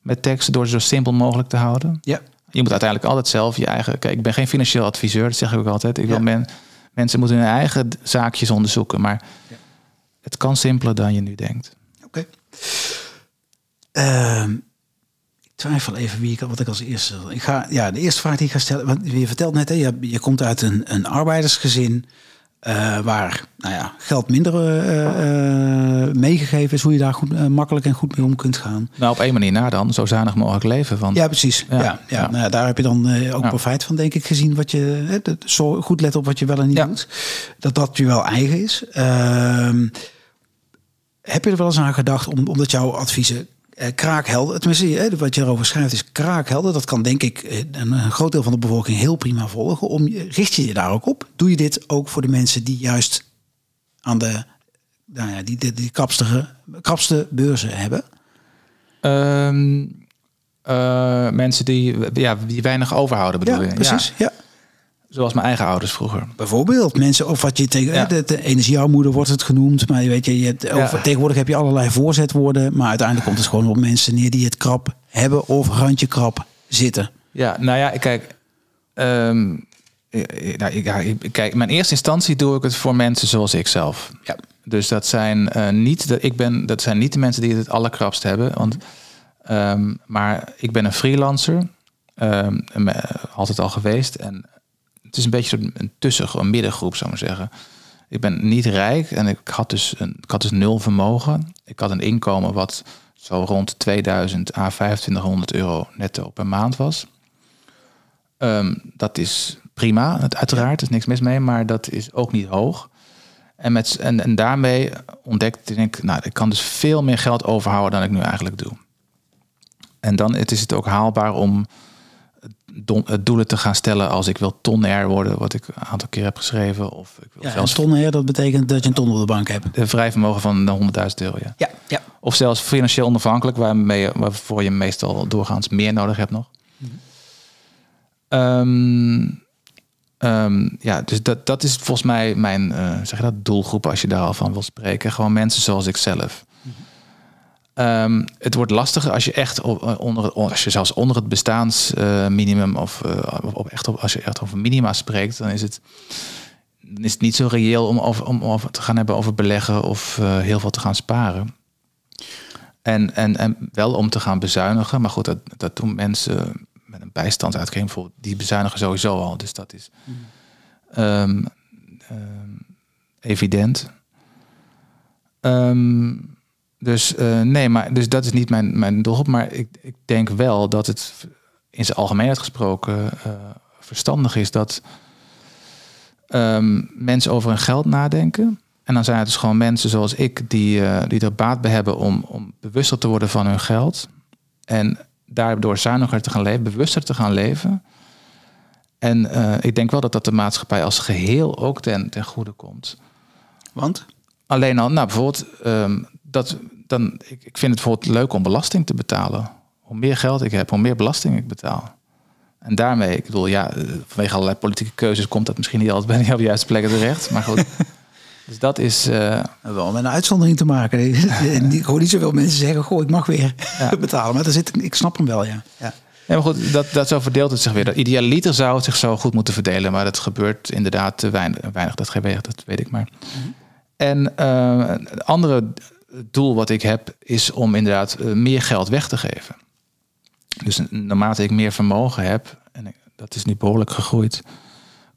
met teksten door ze zo simpel mogelijk te houden. ja. Je moet uiteindelijk altijd zelf je eigen. Kijk, ik ben geen financieel adviseur, dat zeg ik ook altijd. Ik wil men, mensen moeten hun eigen zaakjes onderzoeken. Maar Ja. het kan simpeler dan je nu denkt. Oké. Ehm, ik twijfel even wie ik, wat ik als eerste... Ik ga, ja, de eerste vraag die ik ga stellen... Want je vertelt net, hè, je, je komt uit een, een arbeidersgezin... eh, waar nou ja, geld minder eh, eh, meegegeven is... hoe je daar goed, makkelijk en goed mee om kunt gaan. Nou, op één manier na dan, zo zuinig mogelijk leven. Want Ja, precies. Ja, Ja. Nou, ja, daar heb je dan ook profijt van, denk ik, gezien wat je... Hè, zo goed let op wat je wel en niet doet. Dat dat je wel eigen is. Ehm, heb je er wel eens aan gedacht, om, omdat jouw adviezen eh, kraakhelder... Tenminste, wat je erover schrijft is kraakhelder. Dat kan, denk ik, eh, een, een groot deel van de bevolking heel prima volgen. Om, richt je je daar ook op? Doe je dit ook voor de mensen die juist aan de... Nou ja, die, die, die krapste, krapste beurzen hebben? Ehm, eh, mensen die, ja, die weinig overhouden bedoel Ja, je? precies. Ja. Zoals mijn eigen ouders vroeger. Bijvoorbeeld mensen, of wat je tegen Ja. de, de energiearmoede wordt het genoemd, maar je weet je, je hebt, over, Ja. tegenwoordig heb je allerlei voorzetwoorden, maar uiteindelijk komt het gewoon op mensen neer die het krap hebben of randje krap zitten. Ja, nou ja, kijk. nou, ik, kijk, in mijn eerste instantie doe ik het voor mensen zoals ik zelf. Ja. Dus dat zijn eh, niet de, ik ben, dat zijn niet de mensen die het het allerkrapst hebben. Want, ehm, maar ik ben een freelancer, eh, altijd al geweest. En het is een beetje een tussen, een middengroep, zou ik maar zeggen. Ik ben niet rijk en ik had dus, een, ik had dus nul vermogen. Ik had een inkomen wat zo rond 2000 à 2500 euro netto per maand was. Ehm, dat is prima, uiteraard, er is niks mis mee, maar dat is ook niet hoog. En, met, en, daarmee ontdekte ik, nou, ik kan dus veel meer geld overhouden dan ik nu eigenlijk doe. En dan het is het ook haalbaar om doelen te gaan stellen als ik wil tonair worden, wat ik een aantal keer heb geschreven. Of ik wil Ja, zelfs ton her, dat betekent dat je een ton op de bank hebt. een vrij vermogen van de 100.000 euro. Ja. Ja, ja. Of zelfs financieel onafhankelijk, waarmee, je- waarvoor je meestal doorgaans meer nodig hebt nog. Ehm, ehm, ja, dus dat, dat is volgens mij mijn eh, zeg je dat, doelgroep als je daar al van wil spreken. Gewoon mensen zoals ik zelf. Ehm, het wordt lastiger als je echt o- onder, als je zelfs onder het bestaansminimum of eh, op echt op, als je echt over minima spreekt, dan is het dan is het niet zo reëel om over, om te gaan hebben over beleggen of eh, heel veel te gaan sparen. En, en, en wel om te gaan bezuinigen. Maar goed, dat, dat doen mensen met een bijstandsuitkering bijvoorbeeld. Die bezuinigen sowieso al. Dus dat is ehm, ehm, evident. Ehm, dus eh, nee, maar dus dat is niet mijn, mijn doelgroep. Maar ik, ik denk wel dat het in zijn algemeenheid gesproken eh, verstandig is dat ehm, mensen over hun geld nadenken. En dan zijn het dus gewoon mensen zoals ik die, eh, die er baat bij hebben om, om bewuster te worden van hun geld. En daardoor zuiniger te gaan leven, bewuster te gaan leven. En ik denk wel dat dat de maatschappij als geheel ook ten, ten goede komt. Want? Alleen al, nou bijvoorbeeld, ehm, dat, dan, ik, ik vind het bijvoorbeeld leuk om belasting te betalen. Hoe meer geld ik heb, hoe meer belasting ik betaal. En daarmee, ik bedoel, ja, eh, vanwege allerlei politieke keuzes komt dat misschien niet altijd bij de juiste plekken terecht. Maar goed, dus dat is, eh, Wel met een uitzondering te maken. ik hoor niet zoveel mensen zeggen, goh, ik mag weer Ja. betalen. Maar daar zit, ik snap hem wel, ja. ja. Ja, maar goed, dat, dat zo verdeelt het zich weer. Dat idealiter zou het zich zo goed moeten verdelen, maar dat gebeurt inderdaad te weinig. weinig dat gebeurt, dat weet ik maar. En eh, het andere doel wat ik heb is om inderdaad eh, meer geld weg te geven. Dus naarmate ik meer vermogen heb, en dat is nu behoorlijk gegroeid,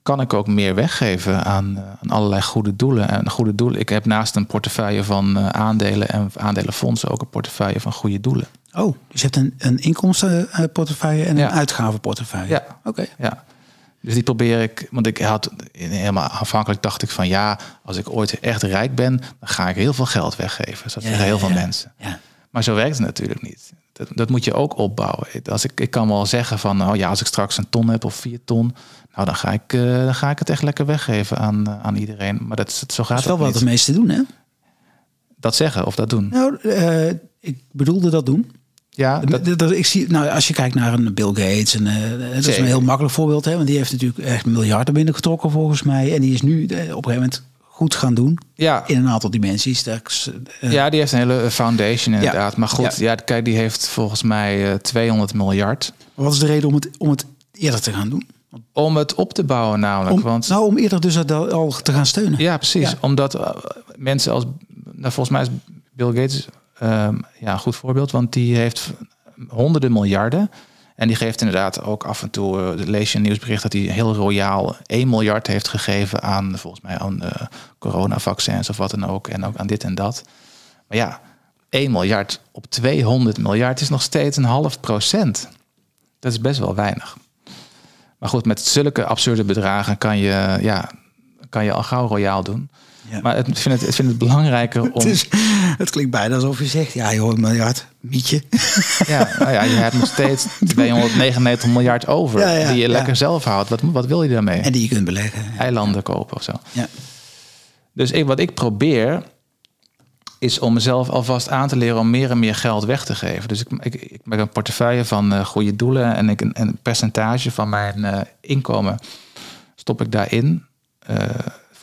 kan ik ook meer weggeven aan, eh, aan allerlei goede doelen. En goede doelen. Ik heb naast een portefeuille van eh, aandelen en aandelenfondsen ook een portefeuille van goede doelen. Oh, dus je hebt een, een inkomstenportefeuille en Ja. een uitgavenportefeuille. Ja. Oké. Ja. Dus die probeer ik, want ik had helemaal afhankelijk dacht ik van ja, als ik ooit echt rijk ben, dan ga ik heel veel geld weggeven. Dat Ja, zeggen heel ja, veel ja. mensen. Ja. Maar zo werkt het natuurlijk niet. Dat, dat moet je ook opbouwen. Als ik, ik kan wel zeggen van, oh ja, als ik straks een ton heb of vier ton, nou dan ga ik, eh, dan ga ik het echt lekker weggeven aan, eh, aan iedereen. Maar dat, is- zo gaat Dat is wel het wat niet. de meesten doen, hè? dat zeggen of dat doen. Nou, uh, ik bedoelde dat doen. Ja, dat... dat, ik zie, nou, als je kijkt naar een Bill Gates, en, uh, dat is een heel makkelijk voorbeeld, hè, want die heeft natuurlijk echt miljarden binnengetrokken volgens mij. En die is nu op een gegeven moment goed gaan doen. Ja. In een aantal dimensies. Uh, ja, die heeft een hele foundation inderdaad. Ja. Maar goed, ja. kijk, die heeft volgens mij 200 miljard. Wat is de reden om het, om het eerder te gaan doen? Om het op te bouwen namelijk. Om, want, nou, om eerder dus al te gaan steunen. Ja, precies. Omdat mensen als... Nou, volgens mij is Bill Gates um, ja, een goed voorbeeld. Want die heeft honderden miljarden. En die geeft inderdaad ook af en toe, uh, lees je een nieuwsbericht dat hij heel royaal 1 miljard heeft gegeven aan, volgens mij, aan uh, coronavaccins of wat dan ook. En ook aan dit en dat. Maar ja, 1 miljard op 200 miljard is nog steeds een half procent. Dat is best wel weinig. Maar goed, met zulke absurde bedragen kan je, ja, kan je al gauw royaal doen. Ja. Maar ik vind het, ik vind het belangrijker om... Het, is, het klinkt bijna alsof je zegt, ja joh, een miljard, mietje. Ja, nou ja, je hebt nog steeds 299 miljard over ja, ja, die je lekker zelf houdt. Wat, wat wil je daarmee? En die je kunt beleggen. Eilanden kopen of zo. Ja. Dus ik, wat ik probeer is om mezelf alvast aan te leren om meer en meer geld weg te geven. Dus ik, ik, ik maak een portefeuille van uh, goede doelen en ik een, een percentage van mijn uh, inkomen stop ik daarin. Uh,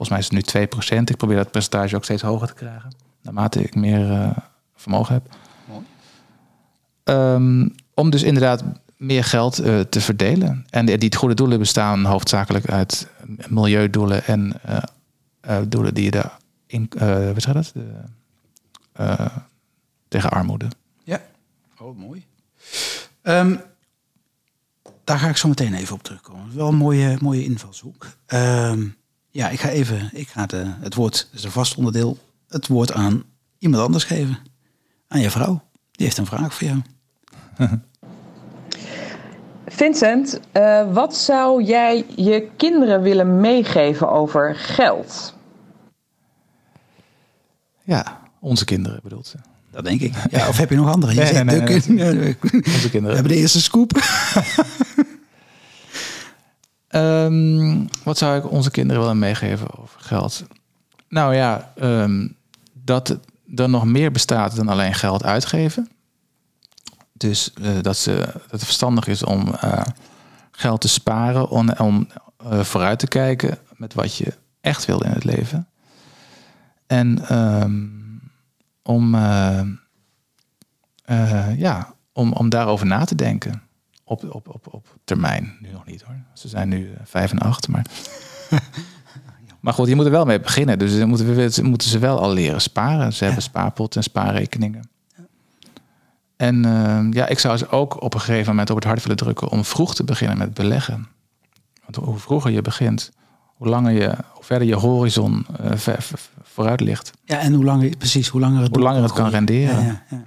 volgens mij is het nu 2%. Ik probeer dat percentage ook steeds hoger te krijgen, naarmate ik meer vermogen heb. Um, om dus inderdaad meer geld te verdelen. En die, die goede doelen bestaan hoofdzakelijk uit milieudoelen en doelen die je daar in, wat zeg dat? De, tegen armoede. Ja, oh mooi. Um, daar ga ik zo meteen even op terugkomen. Wel een mooie, mooie invalshoek. Um, ja, ik ga even, ik ga de, het woord, dat is een vast onderdeel, het woord aan iemand anders geven. Aan je vrouw. Die heeft een vraag voor jou. Vincent, uh, wat zou jij je kinderen willen meegeven over geld? Ja, onze kinderen bedoelt ze. Dat denk ik. Ja, of heb je nog andere? Je nee, nee, nee, Onze kinderen. We hebben de eerste scoop. um, wat zou ik onze kinderen willen meegeven over geld? Nou ja, um, dat er nog meer bestaat dan alleen geld uitgeven. Dus uh, dat, ze, dat het verstandig is om uh, geld te sparen, om, om uh, vooruit te kijken met wat je echt wil in het leven. En um, om, ja, om, om daarover na te denken. Op, op, op, op termijn. Nu nog niet hoor. Ze zijn nu uh, vijf en acht. Maar, maar goed, je moet er wel mee beginnen. Dus dan moeten, we, moeten ze wel al leren sparen. Ze hebben spaarpot en spaarrekeningen. En uh, ja, ik zou ze ook op een gegeven moment op het hart willen drukken om vroeg te beginnen met beleggen. Want hoe vroeger je begint, hoe langer je, hoe verder je horizon uh, ver, ver, vooruit ligt. Ja, en hoe langer, precies, hoe langer het, hoe langer het kan renderen. Ja, ja,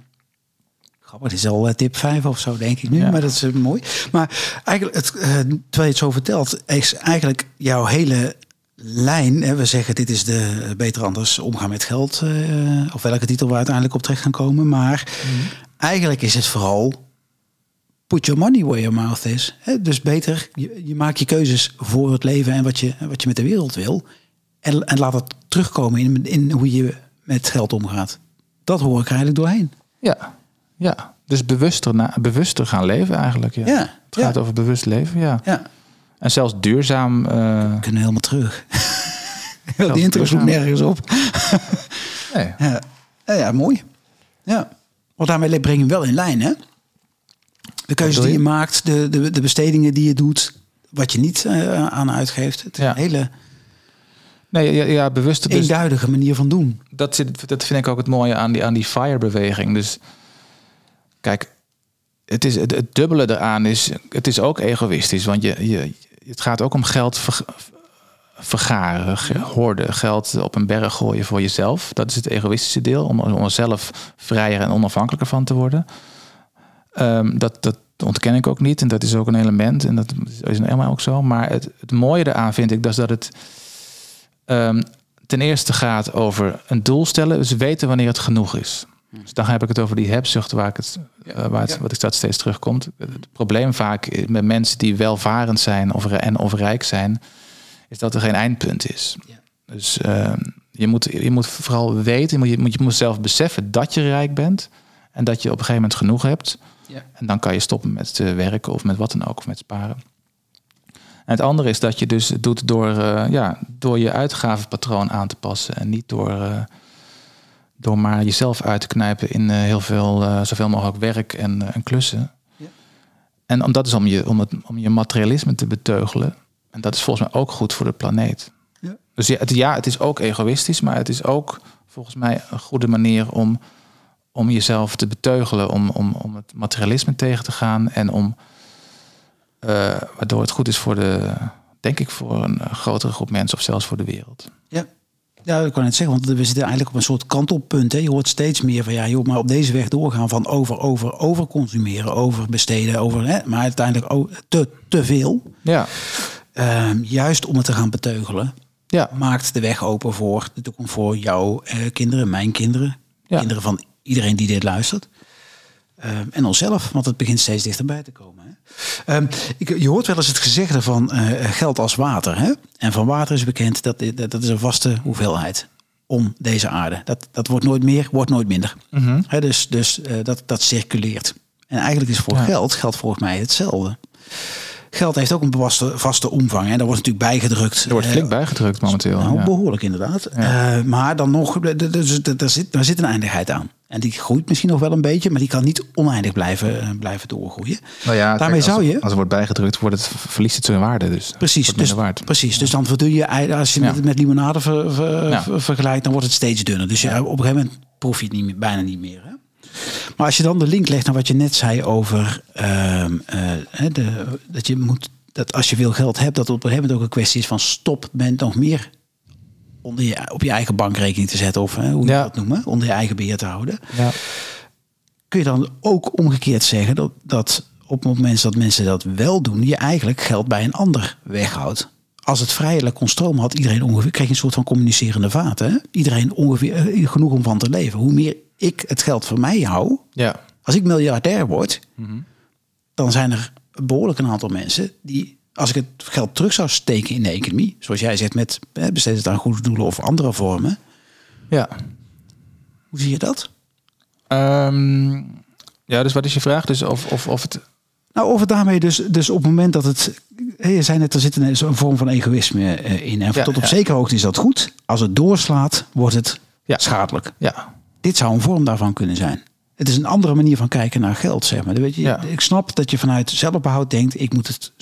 Grappig, het is al uh, tip 5 of zo, denk ik nu. Maar dat is uh, mooi. Maar eigenlijk, het, terwijl je het zo vertelt, is eigenlijk jouw hele lijn. Hè, we zeggen, dit is de beter anders omgaan met geld. of welke titel we uiteindelijk op terecht gaan komen. Maar mm. eigenlijk is het vooral put your money where your mouth is. Dus beter, je, je, maakt je keuzes voor het leven en wat je, wat je met de wereld wil. En, en laat dat terugkomen in, in hoe je met geld omgaat. Dat hoor ik eigenlijk doorheen. Ja, ja. dus bewuster, na, bewuster gaan leven eigenlijk. Ja. ja het gaat over bewust leven, ja. ja. En zelfs duurzaam. Uh... We kunnen helemaal terug. die intro sloeg nergens op. nee. Ja. ja, mooi. Ja. Want daarmee breng je wel in lijn, hè? De keuzes die je maakt, de, de, de bestedingen die je doet, wat je niet uh, aan uitgeeft. Het ja. hele nee, ja, ja, bewust, dus, eenduidige manier van doen. Dat, zit, dat vind ik ook het mooie aan die, aan die FIRE-beweging. Dus kijk, het, is, het, het, dubbele eraan is, het is ook egoïstisch. Want je, je, het gaat ook om geld ver, vergaren, hoorden, geld op een berg gooien voor jezelf. Dat is het egoïstische deel, om, om er zelf vrijer en onafhankelijker van te worden. Um, dat, dat ontken ik ook niet. En dat is ook een element. En dat is helemaal ook zo. Maar het, het mooie eraan vind ik dat, dat het um, ten eerste gaat over een doel stellen. Dus weten wanneer het genoeg is. Dus dan heb ik het over die hebzucht waar ik het, uh, waar het, wat ik dat steeds terugkomt. Het probleem vaak met mensen die welvarend zijn of, en of rijk zijn, is dat er geen eindpunt is. Ja. Dus uh, je moet, je moet vooral weten, je moet, je moet, je moet zelf beseffen dat je rijk bent. En dat je op een gegeven moment genoeg hebt. Ja. En dan kan je stoppen met eh, werken of met wat dan ook, of met sparen. En het andere is dat je dus doet door, eh, ja, door je uitgavenpatroon aan te passen. En niet door, eh, door maar jezelf uit te knijpen in eh, heel veel, eh, zoveel mogelijk werk en, eh, en klussen. Ja. En om, dat is om je, om, het, om je materialisme te beteugelen. En dat is volgens mij ook goed voor de planeet. Ja. Dus ja het, ja, het is ook egoïstisch, maar het is ook volgens mij een goede manier om, om jezelf te beteugelen, om, om, om het materialisme tegen te gaan en om waardoor het goed is voor de, denk ik, voor een grotere groep mensen of zelfs voor de wereld. Ja. Ja, ik kan het zeggen, want we zitten eigenlijk op een soort kantelpunt. Hè. Je hoort steeds meer van ja, joh, maar op deze weg doorgaan van over, over, over consumeren, over besteden, over, hè, maar uiteindelijk ook te, te veel. Ja, Ehm, juist om het te gaan beteugelen, ja, maakt de weg open voor de toekomst voor jouw eh, kinderen, mijn kinderen, Ja. kinderen van iedereen die dit luistert. Ehm, en onszelf, want het begint steeds dichterbij te komen. Ehm, ik, je hoort wel eens het gezegde van eh, geld als water. Hè? En van water is bekend dat, dat dat is een vaste hoeveelheid om deze aarde. Dat, dat wordt nooit meer, wordt nooit minder. Mhm. Dus dus eh, dat, dat circuleert. En eigenlijk is voor Ja. geld, geldt volgens mij hetzelfde. Geld heeft ook een vaste, vaste omvang. En daar wordt natuurlijk bijgedrukt. er wordt eh, flink bijgedrukt momenteel. nou, ja. behoorlijk inderdaad. Maar dan nog, dus daar zit, daar zit een eindigheid aan. En die groeit misschien nog wel een beetje, maar die kan niet oneindig blijven, eh, blijven doorgroeien. Nou ja, Daarmee kijk, als, zou je- Als er wordt bijgedrukt, wordt het, verliest het zijn waarde. Dus het Precies, dus, waard. precies. Dus dan verdoe je, als je Ja. het met limonade ver- ver- Ja. ver- vergelijkt, dan wordt het steeds dunner. Dus op een gegeven moment proef je het niet meer, bijna niet meer. Hè? Maar als je dan de link legt naar wat je net zei over ehm, eh, de, dat je moet, dat als je veel geld hebt, dat het op een gegeven moment ook een kwestie is van stop met nog meer onder je, op je eigen bankrekening te zetten of hè, hoe je Ja. dat noemen, onder je eigen beheer te houden. Ja. Kun je dan ook omgekeerd zeggen dat, dat op het moment dat mensen dat wel doen, je eigenlijk geld bij een ander weghoudt. Als het vrijelijk kon stromen, had iedereen ongeveer, kreeg je een soort van communicerende vaten. Hè? Iedereen ongeveer eh, genoeg om van te leven. Hoe meer ik het geld voor mij hou, ja. als ik miljardair word, dan zijn er behoorlijk een aantal mensen die, als ik het geld terug zou steken in de economie, zoals jij zegt, met besteed het aan goede doelen of andere vormen. ja. Hoe zie je dat? Ehm, ja, dus wat is je vraag? Dus of, of, of het... Nou, of het daarmee dus, dus op het moment dat het. Je zei net, er zit een, zo'n vorm van egoïsme eh, in. En Ja, tot op ja. zekere hoogte is dat goed. Als het doorslaat, wordt het Ja. schadelijk. Ja, Dit zou een vorm daarvan kunnen zijn. Het is een andere manier van kijken naar geld, zeg maar. Weet je, Ja. Ik snap dat je vanuit zelfbehoud denkt... ik moet het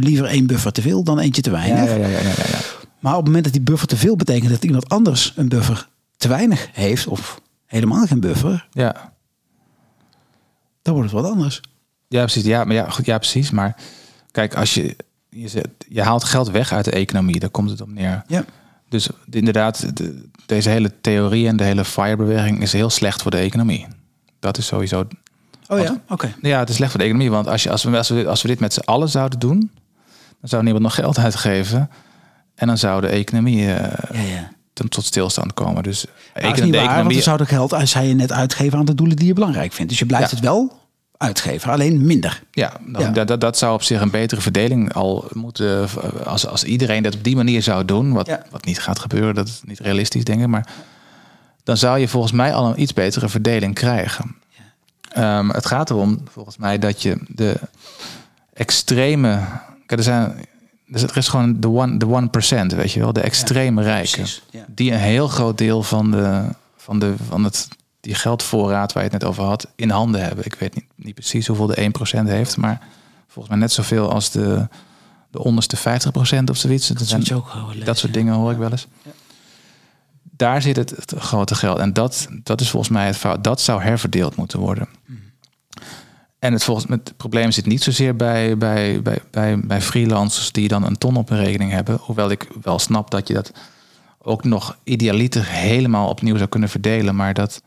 liever één buffer te veel dan eentje te weinig. ja, ja, ja, ja, ja, ja. Maar op het moment dat die buffer te veel betekent... dat iemand anders een buffer te weinig heeft... of helemaal geen buffer, ja. dan wordt het wat anders. Ja, precies. Ja, maar ja, goed, ja, precies. Maar kijk, als je, je, zet, je haalt geld weg uit de economie, daar komt het op neer. Ja. Dus inderdaad, de- deze hele theorie en de hele FIRE-beweging is heel slecht voor de economie. Dat is sowieso. Oh ja, oké. Ja, het is slecht voor de economie. Want als, je, als, we, als, we, als we dit met z'n allen zouden doen, dan zou niemand nog geld uitgeven. En dan zou de economie eh, Ja, ja. ten- tot stilstand komen. Dus Nou, dat is niet waar, want economie. dan zou er geld, als zij je net uitgeven aan de doelen die je belangrijk vindt. Dus je blijft Ja. het wel uitgeven, alleen minder. Ja, dan. Dat, dat, dat zou op zich een betere verdeling al moeten. Als, als iedereen dat op die manier zou doen, wat, wat niet gaat gebeuren, dat is niet realistisch, denk ik. Maar dan zou je volgens mij al een iets betere verdeling krijgen. Ehm, het gaat erom, volgens mij, dat je de extreme. Kijk, er, zijn, er is gewoon de one, de one percent, weet je wel, de extreme rijken. ja. Die een heel groot deel van, de, van, de, van het, die geldvoorraad waar je het net over had, in handen hebben. Ik weet niet, niet precies hoeveel de 1% heeft, maar volgens mij net zoveel als de, de onderste 50% of zoiets. Dat, zijn, ook dat soort ja. dingen hoor ik wel eens. Daar zit het, het grote geld. En dat, dat is volgens mij het fout. Dat zou herverdeeld moeten worden. En het, volgens, het probleem zit niet zozeer bij, bij, bij, bij, bij freelancers die dan een ton op hun rekening hebben. Hoewel ik wel snap dat je dat ook nog idealiter helemaal opnieuw zou kunnen verdelen. Maar dat,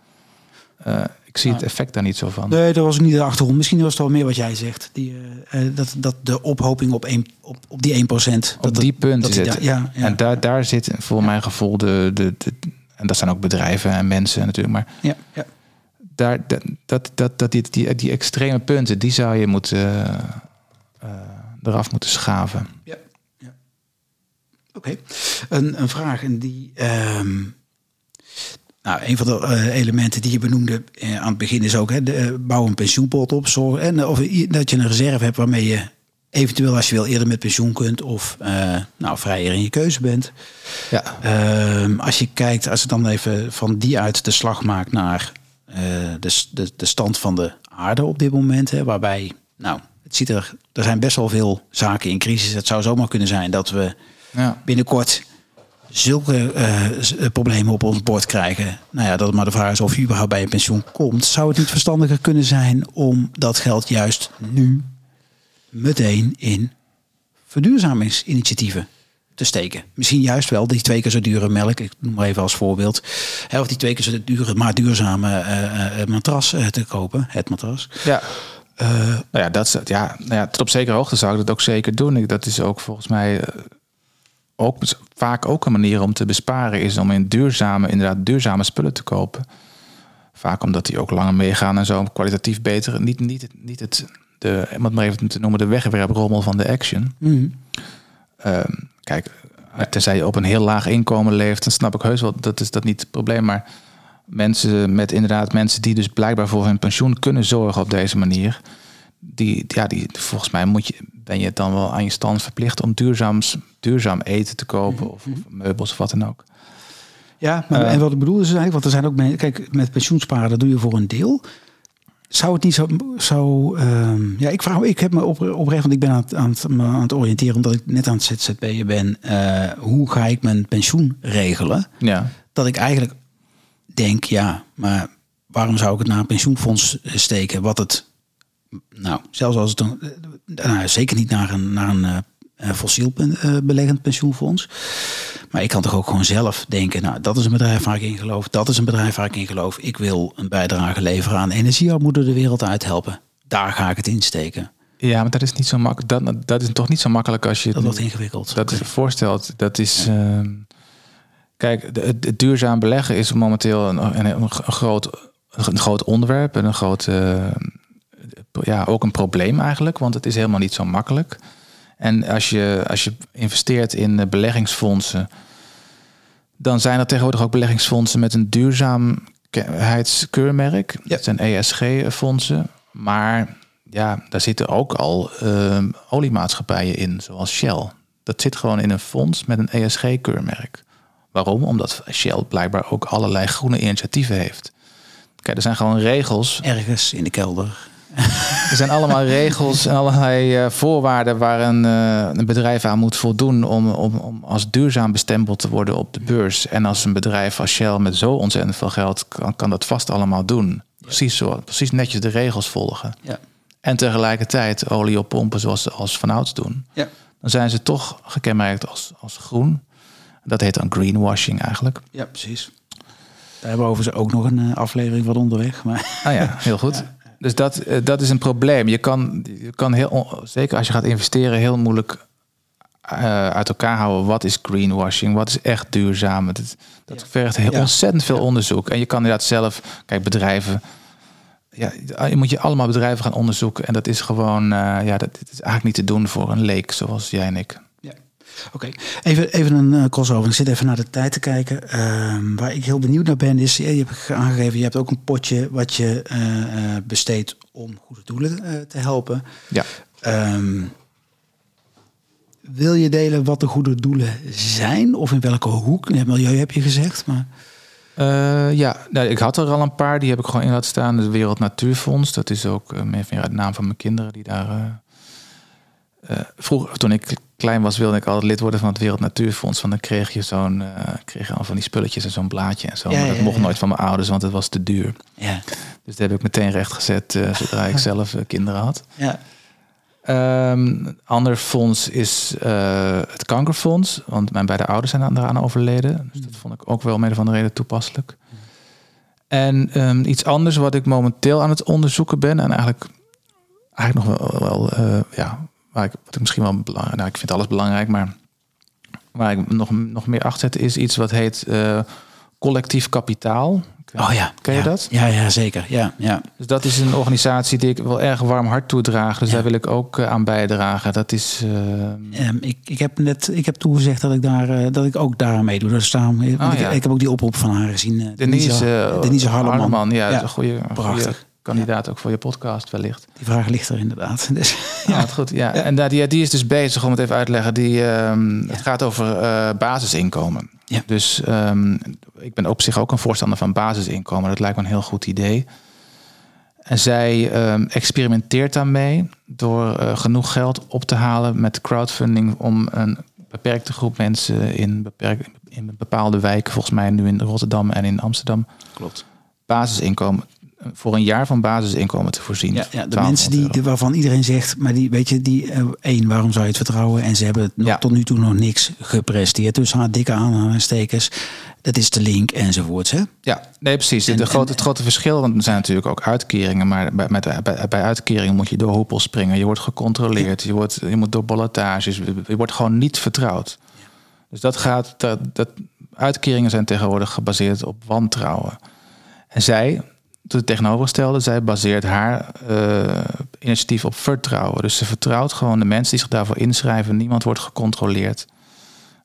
eh, ik zie het effect daar niet zo van. Nee, dat was ook niet de achtergrond. Misschien was het wel meer wat jij zegt. Die, eh, eh, dat, dat de ophoping op, één, op, op die 1%. dat op die punten dat die zit. daar- ja, ja. En daar, daar zit voor mijn gevoel de, de, de. En dat zijn ook bedrijven en mensen natuurlijk. Maar ja, ja. daar, dat, dat, dat, dat die, die, die extreme punten, die zou je moeten, eh, eh, eraf moeten schaven. Ja, ja. Oké. Een, een vraag en die, ehm, nou, een van de eh, elementen die je benoemde eh, aan het begin is ook hè, de, eh, bouw een pensioenpot op. Zorg, en, of dat je een reserve hebt waarmee je eventueel als je wil eerder met pensioen kunt of nou, vrijer in je keuze bent. Ja. Ehm, als je kijkt, als je dan even van die uit de slag maakt naar de, de, de stand van de aarde op dit moment, hè, waarbij, nou, het ziet er, er zijn best wel veel zaken in crisis. Het zou zomaar kunnen zijn dat we ja. binnenkort zulke eh, eh, problemen op ons bord krijgen. Nou ja, dat het maar de vraag is of je überhaupt bij een pensioen komt. Zou het niet verstandiger kunnen zijn om dat geld juist nu meteen in verduurzamingsinitiatieven te steken? Misschien juist wel die twee keer zo dure melk, ik noem maar even als voorbeeld. Hè, of die twee keer zo dure, maar duurzame eh, matras te kopen, het matras. Ja. nou ja, dat ja, nou ja, tot op zekere hoogte zou ik dat ook zeker doen. Ik, dat is ook volgens mij ook vaak ook een manier om te besparen, is om in duurzame, inderdaad duurzame spullen te kopen. Vaak omdat die ook langer meegaan en zo kwalitatief beter. Niet, niet, niet het, de, om het maar even te noemen, de wegwerprommel van de action. Ehm, kijk, tenzij je op een heel laag inkomen leeft, dan snap ik heus wel, dat is dat niet het probleem. Maar mensen met inderdaad mensen die dus blijkbaar voor hun pensioen kunnen zorgen op deze manier. Die, ja, die, volgens mij moet je, ben je dan wel aan je stand verplicht om duurzaam, duurzaam eten te kopen of, of meubels of wat dan ook. Ja, maar, Eh. en wat ik bedoel is eigenlijk, want er zijn ook mensen, kijk, met pensioensparen dat doe je voor een deel. Zou het niet zo, zo ehm, ja, ik vraag, ik heb me op, oprecht, want ik ben aan het, aan, het, aan het oriënteren omdat ik net aan het ZZP'en ben. eh, hoe ga ik mijn pensioen regelen? Ja, Dat ik eigenlijk denk, ja, maar waarom zou ik het naar een pensioenfonds steken? Wat het, nou, zelfs als het een, eh, nou, zeker niet naar een, naar een eh, eh, fossiel pen- eh, beleggend pensioenfonds. Maar ik kan toch ook gewoon zelf denken, nou, dat is een bedrijf waar ik in geloof. Dat is een bedrijf waar ik in geloof. Ik wil een bijdrage leveren aan energiearmoede de wereld uithelpen. Daar ga ik het insteken. ja maar dat is niet zo makkelijk. Dat, dat is toch niet zo makkelijk als je Dat wordt ingewikkeld. dat is voorstelt. Dat is. ehm, kijk, het, duurzaam beleggen is momenteel een, een, een groot, een groot onderwerp en een groot. eh, ja, ook een probleem eigenlijk, want het is helemaal niet zo makkelijk. En als je, als je investeert in eh, beleggingsfondsen, dan zijn er tegenwoordig ook beleggingsfondsen met een duurzaamheidskeurmerk. Ja. Dat zijn ESG-fondsen. Maar ja, daar zitten ook al ehm, oliemaatschappijen in, zoals Shell. Dat zit gewoon in een fonds met een ESG-keurmerk. Waarom? Omdat Shell blijkbaar ook allerlei groene initiatieven heeft. Kijk, er zijn gewoon regels Ergens in de kelder. er zijn allemaal regels en allerlei eh, voorwaarden waar een, eh, een bedrijf aan moet voldoen om, om, om als duurzaam bestempeld te worden op de beurs. En als een bedrijf als Shell met zo ontzettend veel geld kan, kan dat vast allemaal doen. Precies zo, precies netjes de regels volgen. Ja. En tegelijkertijd olie op pompen zoals ze als vanouds doen. Ja. Dan zijn ze toch gekenmerkt als, als groen. Dat heet dan greenwashing eigenlijk. ja, precies. Daar hebben we overigens ook nog een eh, aflevering van onderweg. Maar Ah ja, heel goed. Dus dat, eh, dat is een probleem. Je kan, je kan heel, zeker als je gaat investeren, heel moeilijk eh, uit elkaar houden. Wat is greenwashing? Wat is echt duurzaam? Dat, dat vergt heel Ja. ontzettend veel onderzoek. En je kan inderdaad zelf, kijk, bedrijven. Ja, je moet je allemaal bedrijven gaan onderzoeken. En dat is gewoon, eh, ja, dat, dat is eigenlijk niet te doen voor een leek zoals jij en ik. Oké, even, even een eh, crossover. Ik zit even naar de tijd te kijken. Ehm, waar ik heel benieuwd naar ben, is, je hebt aangegeven, je hebt ook een potje wat je eh, eh, besteedt om goede doelen te helpen. Ja. Ehm, wil je delen wat de goede doelen zijn? Of in welke hoek? Ja, milieu heb je gezegd, maar... Ja, nou, ik had er al een paar. Die heb ik gewoon in laten staan. De Wereld Natuurfonds. Dat is ook uh, meer naam van mijn kinderen die daar. Uh, vroeger, toen ik klein was, wilde ik altijd lid worden van het Wereld Natuurfonds. Want dan kreeg je zo'n, uh, kreeg je al van die spulletjes en zo'n blaadje en zo. Ja, maar dat ja, mocht ja. nooit van mijn ouders, want het was te duur. Ja. Dus dat heb ik meteen rechtgezet uh, zodra ik zelf kinderen had. Ja. Um, ander fonds is het kankerfonds. Want mijn beide ouders zijn daaraan overleden. Dus dat vond ik ook wel mede van de reden toepasselijk. En um, iets anders wat ik momenteel aan het onderzoeken ben. En eigenlijk, eigenlijk nog wel, wel ja, waar ik, wat ik misschien wel belangrijk... Nou, ik vind alles belangrijk, maar waar ik nog, nog meer achter zet... is iets wat heet uh, Collectief Kapitaal. Oh ja. Ken je ja. dat? Ja, ja, zeker. Ja, ja. Dus dat is een organisatie die ik wel erg warm hart toedraag. Dus Ja. daar wil ik ook eh, aan bijdragen. Dat is... eh, Ehm, ik, ik heb net ik heb toegezegd dat ik, daar, eh, dat ik ook daar aan meedoe. Dus daarom, ik, ja. ik heb ook die oproep van haar gezien. eh, Denise, eh, Denise Harleman. ja, dat Ja, is een goede, een goede prachtig. Kandidaat ook voor je podcast wellicht. Die vraag ligt er inderdaad. Dus, Ja, wat goed. Ja. En daar, die, die is dus bezig om het even uit te leggen. Die, ehm, Het gaat over eh, basisinkomen. Ja. Dus ehm, ik ben op zich ook een voorstander van basisinkomen. Dat lijkt me een heel goed idee. En zij ehm, experimenteert daarmee door eh, genoeg geld op te halen met crowdfunding om een beperkte groep mensen in, beperk, in bepaalde wijken, volgens mij nu in Rotterdam en in Amsterdam, Klopt. basisinkomen voor een jaar van basisinkomen te voorzien. Ja, ja, de 1200 mensen die, euro. waarvan iedereen zegt, maar die, weet je, die eh, één, waarom zou je het vertrouwen? En ze hebben nog, Ja. tot nu toe nog niks gepresteerd. Dus haar dikke aanhalingstekens. Dat is de link enzovoorts. Hè? Ja, nee, precies. En- de grote, en- het grote verschil, want er zijn natuurlijk ook uitkeringen, maar bij, met, bij, bij uitkeringen moet je door hoepels springen. Je wordt gecontroleerd, je, wordt, je moet door ballotages, je wordt gewoon niet vertrouwd. Dus dat gaat, dat, dat, uitkeringen zijn tegenwoordig gebaseerd op wantrouwen. En zij, het tegenovergestelde, zij baseert haar eh, initiatief op vertrouwen. Dus ze vertrouwt gewoon de mensen die zich daarvoor inschrijven. Niemand wordt gecontroleerd.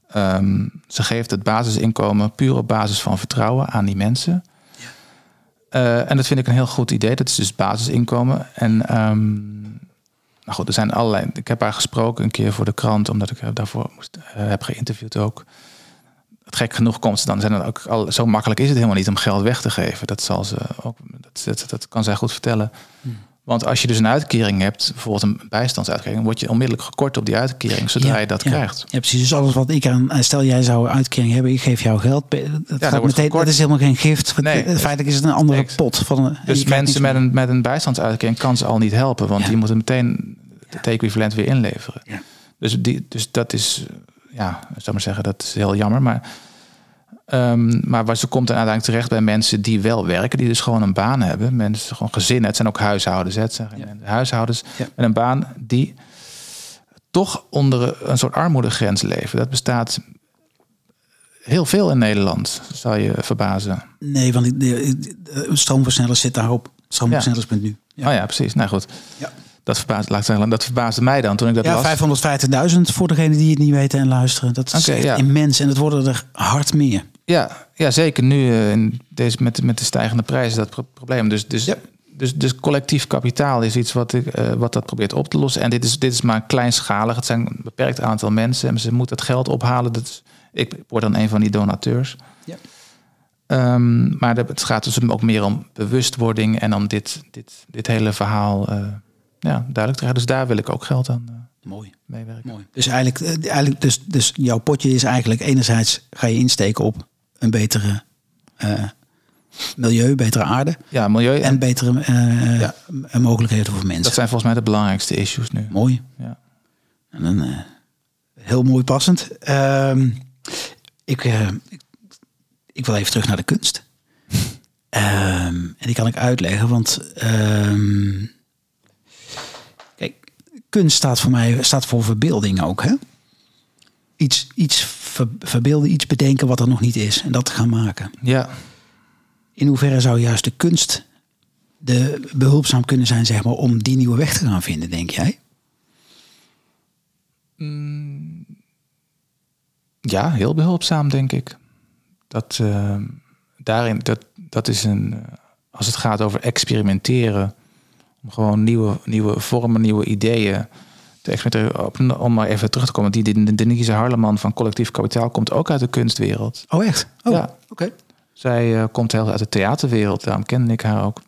Ehm, ze geeft het basisinkomen puur op basis van vertrouwen aan die mensen. Eh, en dat vind ik een heel goed idee. Dat is dus basisinkomen. En ehm, nou goed, er zijn allerlei. Ik heb haar gesproken een keer voor de krant, omdat ik haar daarvoor moest, eh, heb geïnterviewd ook. Gek genoeg komt ze dan. Zijn er ook al, zo makkelijk is het helemaal niet om geld weg te geven. Dat zal ze ook. Dat, dat, dat kan zij goed vertellen. Want als je dus een uitkering hebt, bijvoorbeeld een bijstandsuitkering, word je onmiddellijk gekort op die uitkering zodra Ja, je dat ja. krijgt. Ja, precies. Dus alles wat ik aan... eh, Stel, jij zou een uitkering hebben, ik geef jou geld. Dat, gaat wordt meteen, dat is helemaal geen gift. Nee. Eh, Feitelijk is het een andere Niks. pot. Van een, Dus mensen met een, met een bijstandsuitkering kan ze al niet helpen, want die moeten meteen het equivalent weer inleveren. Ja. Dus, die, dus dat is, ja, ik zou maar zeggen, dat is heel jammer. Maar, ehm, maar waar ze komt dan uiteindelijk terecht bij mensen die wel werken, die dus gewoon een baan hebben. Mensen, gewoon gezinnen, het zijn ook huishoudens, hè, het zijn mensen, huishoudens Ja. met een baan die toch onder een soort armoedegrens leven. Dat bestaat heel veel in Nederland, zal je verbazen. Nee, want de, stroomversnellers zit daarop. Stroomversnellers.nu. Ja. Oh ja, precies. Nou goed. Ja. Dat, verbaasde, laat zeggen, dat verbaasde mij dan toen ik dat Ja, las. 550.000 voor degenen die het niet weten en luisteren. Dat is ja. immens. En het worden er hard meer. Ja, ja, zeker nu eh, in deze, met, met de stijgende prijzen dat pro- probleem. Dus, dus, Ja. dus, dus collectief kapitaal is iets wat, ik, eh, wat dat probeert op te lossen. En dit is, dit is maar kleinschalig. Het zijn een beperkt aantal mensen en ze moeten het geld ophalen. Dat is, ik word dan een van die donateurs. Ja. Ehm, maar het gaat dus ook meer om bewustwording en om dit, dit, dit hele verhaal eh, ja, duidelijk te. Dus daar wil ik ook geld aan eh, Mooi. meewerken. Mooi. Dus eigenlijk, eh, eigenlijk dus, dus jouw potje is eigenlijk enerzijds ga je insteken op een betere eh, milieu, betere aarde Ja, milieu. en betere eh, Ja. eh, mogelijkheden voor mensen. dat zijn volgens mij de belangrijkste issues nu. Mooi. Ja. En dan, eh, heel mooi passend. Ehm, ik, eh, ik, ik wil even terug naar de kunst. Ehm, en die kan ik uitleggen, want ehm, kunst staat voor mij staat voor verbeelding ook. Hè? Iets, iets ver- verbeelden, iets bedenken wat er nog niet is en dat gaan maken. ja, In hoeverre zou juist de kunst de behulpzaam kunnen zijn, zeg maar, om die nieuwe weg te gaan vinden, denk jij? Ja, heel behulpzaam, denk ik. Dat, eh, daarin, dat, dat is een. eh, als het gaat over experimenteren. Om gewoon nieuwe, nieuwe vormen, nieuwe ideeën te experimenteren. Om maar even terug te komen. Die, die Denise Harleman van Collectief Kapitaal komt ook uit de kunstwereld. Oh, echt? Oh, Ja. oké. Zij eh, komt heel uit de theaterwereld, daarom kende ik haar ook.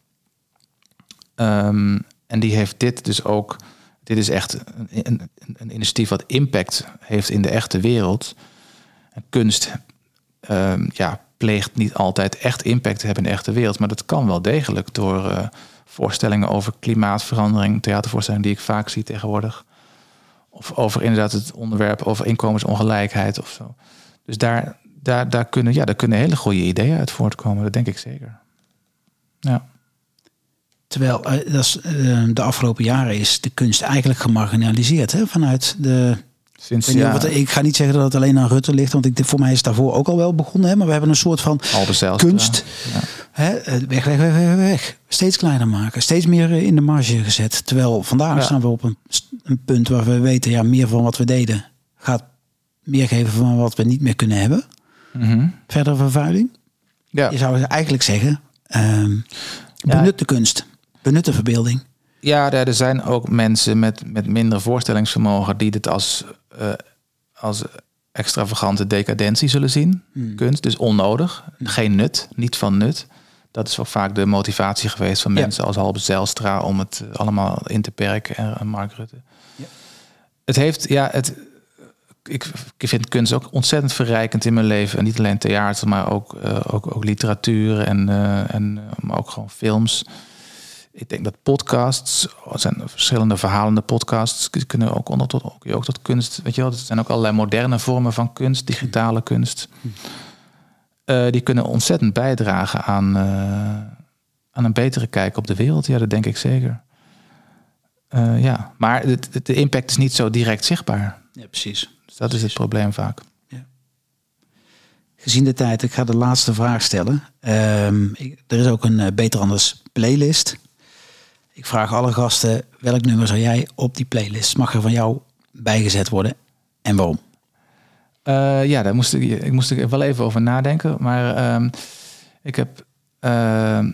Ehm, en die heeft dit dus ook. Dit is echt een, een, een initiatief wat impact heeft in de echte wereld. En kunst ehm, ja, pleegt niet altijd echt impact te hebben in de echte wereld. Maar dat kan wel degelijk door eh, voorstellingen over klimaatverandering, theatervoorstellingen die ik vaak zie tegenwoordig. Of over inderdaad het onderwerp over inkomensongelijkheid of zo. Dus daar, daar, daar, kunnen, ja, daar kunnen hele goede ideeën uit voortkomen. Dat denk ik zeker. Ja. Terwijl eh, dat eh, de afgelopen jaren is de kunst eigenlijk gemarginaliseerd hè? vanuit de Sinds, Ik, ja, ik ga niet zeggen dat het alleen aan Rutte ligt, want ik, voor mij is het daarvoor ook al wel begonnen. Hè? Maar we hebben een soort van kunst. Ja. Hè? eh, Weg, weg, weg, weg, weg. Steeds kleiner maken. Steeds meer eh, in de marge gezet. Terwijl vandaag Ja. staan we op een, een punt waar we weten, ja, meer van wat we deden gaat meer geven van wat we niet meer kunnen hebben. Mhm. Verdere vervuiling. ja. Je zou eigenlijk zeggen, Ja. benut de kunst. Benut de verbeelding. Ja, er er zijn ook mensen met, met minder voorstellingsvermogen die dit als, eh, als extravagante decadentie zullen zien. Kunst, dus onnodig. Geen nut, niet van nut. Dat is ook vaak de motivatie geweest van Ja. mensen als Halbe Zijlstra om het eh, allemaal in te perken en, Mark Rutte. Het heeft, ja, het, ik, ik vind kunst ook ontzettend verrijkend in mijn leven. En niet alleen theater, maar ook, eh, ook, ook literatuur en, en maar ook gewoon films. Ik denk dat podcasts, er zijn verschillende verhalende podcasts, die kunnen ook onder tot, ook, ook tot kunst. Weet je wel, er zijn ook allerlei moderne vormen van kunst, digitale kunst. Eh, die kunnen ontzettend bijdragen aan, eh, aan een betere kijk op de wereld. Ja, dat denk ik zeker. Eh, ja, maar de, de- impact is niet zo direct zichtbaar. Ja, precies. Dus dat is het probleem vaak. Gezien de tijd, ik ga de laatste vraag stellen. Ehm, ik- er is ook een Beter Anders playlist. Ik vraag alle gasten, welk nummer zou jij op die playlist? Mag er van jou bijgezet worden en waarom? Eh, ja, daar moest ik, ik moest er wel even over nadenken. Maar ehm, ik heb. ehm,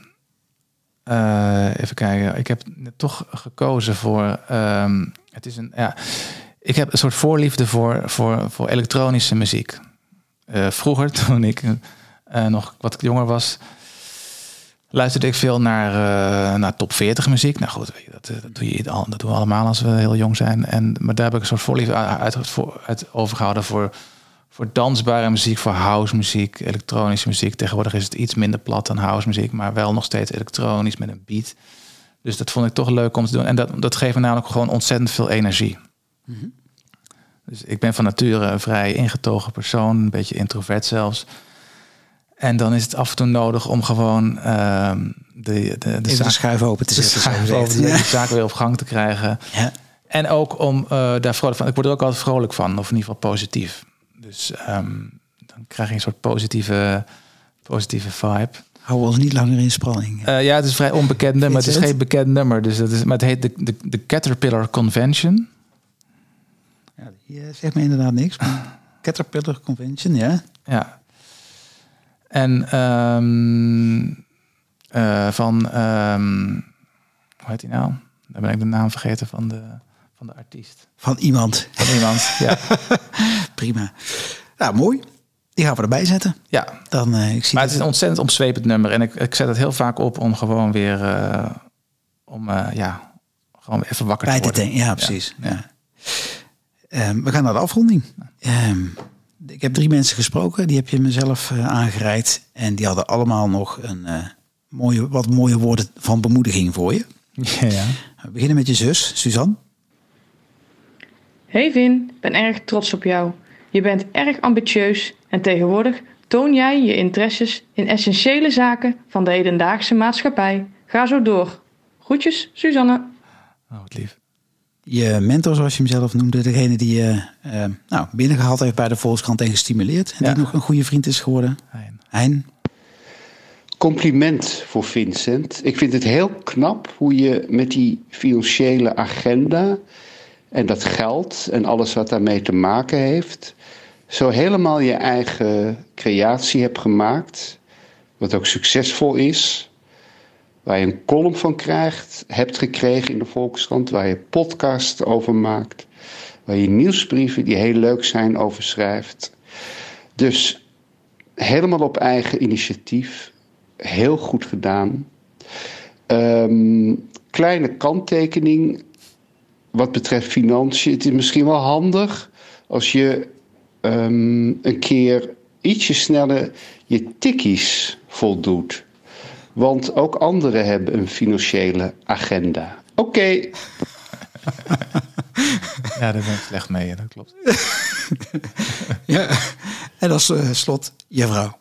eh, even kijken. Ik heb toch gekozen voor. ehm, het is een. Ja, ik heb een soort voorliefde voor, voor, voor elektronische muziek. Eh, vroeger, toen ik nog wat jonger was, luisterde ik veel naar, eh, naar top 40 muziek. Nou goed, dat, eh, dat, doe je, al- dat doen we allemaal als we heel jong zijn. En, maar daar heb ik een soort voorliefde uit, voor- uit overgehouden voor, voor dansbare muziek, voor house muziek, elektronische muziek. Tegenwoordig is het iets minder plat dan house muziek, maar wel nog steeds elektronisch met een beat. Dus dat vond ik toch leuk om te doen. En dat, dat geeft me namelijk gewoon ontzettend veel energie. Dus ik ben van nature een vrij ingetogen persoon, een beetje introvert zelfs. En dan is het af en toe nodig om gewoon ehm, de, de, de, zaak, schuif open te zetten. de Ja. zaak weer op gang te krijgen. Ja. En ook om eh, daar vrolijk van. Ik word er ook altijd vrolijk van, of in ieder geval positief. Dus ehm, dan krijg je een soort positieve, positieve vibe. Hou ons niet langer in spanning. Eh, ja, het is vrij onbekend nummer. Het is geen bekend nummer. Dus het is, maar het heet de, de, de Caterpillar Convention. Ja, die eh, zegt me inderdaad niks. Maar Caterpillar Convention, ja. Ja. En ehm, eh, van, ehm, hoe heet hij nou? Dan ben ik de naam vergeten van de, van de artiest. Van iemand. Van iemand. ja. Prima. Nou, mooi. Die gaan we erbij zetten. ja. Dan, eh, ik zie Maar het is een ontzettend omzwepend nummer. En ik, ik zet het heel vaak op om gewoon weer... eh, om, ja, gewoon even wakker bij te worden. denken. Ja, precies. Ja. Ehm, we gaan naar de afronding. Ehm, ik heb drie mensen gesproken. Die heb je mezelf eh, aangereikt. En die hadden allemaal nog een eh, mooie, wat mooie woorden van bemoediging voor je. Ja, ja. We beginnen met je zus, Suzanne. Hey Vin, ben erg trots op jou. Je bent erg ambitieus en tegenwoordig toon jij je interesses in essentiële zaken van de hedendaagse maatschappij. Ga zo door. Groetjes, Suzanne. Oh, wat lief. Je mentor, zoals je hem zelf noemde. Degene die je eh, nou, binnengehaald heeft bij de Volkskrant en gestimuleerd. En Ja. die nog een goede vriend is geworden. Hein. Compliment voor Vincent. Ik vind het heel knap hoe je met die financiële agenda en dat geld en alles wat daarmee te maken heeft, zo helemaal je eigen creatie hebt gemaakt, wat ook succesvol is, waar je een column van krijgt, hebt gekregen in de Volkskrant, waar je podcast over maakt, waar je nieuwsbrieven die heel leuk zijn over schrijft. Dus helemaal op eigen initiatief. Heel goed gedaan. Ehm, kleine kanttekening wat betreft financiën. Het is misschien wel handig als je ehm, een keer ietsje sneller je tikkies voldoet. Want ook anderen hebben een financiële agenda. Oké. Ja, daar ben ik slecht mee. Dat klopt. Ja. En als eh, slot, je vrouw.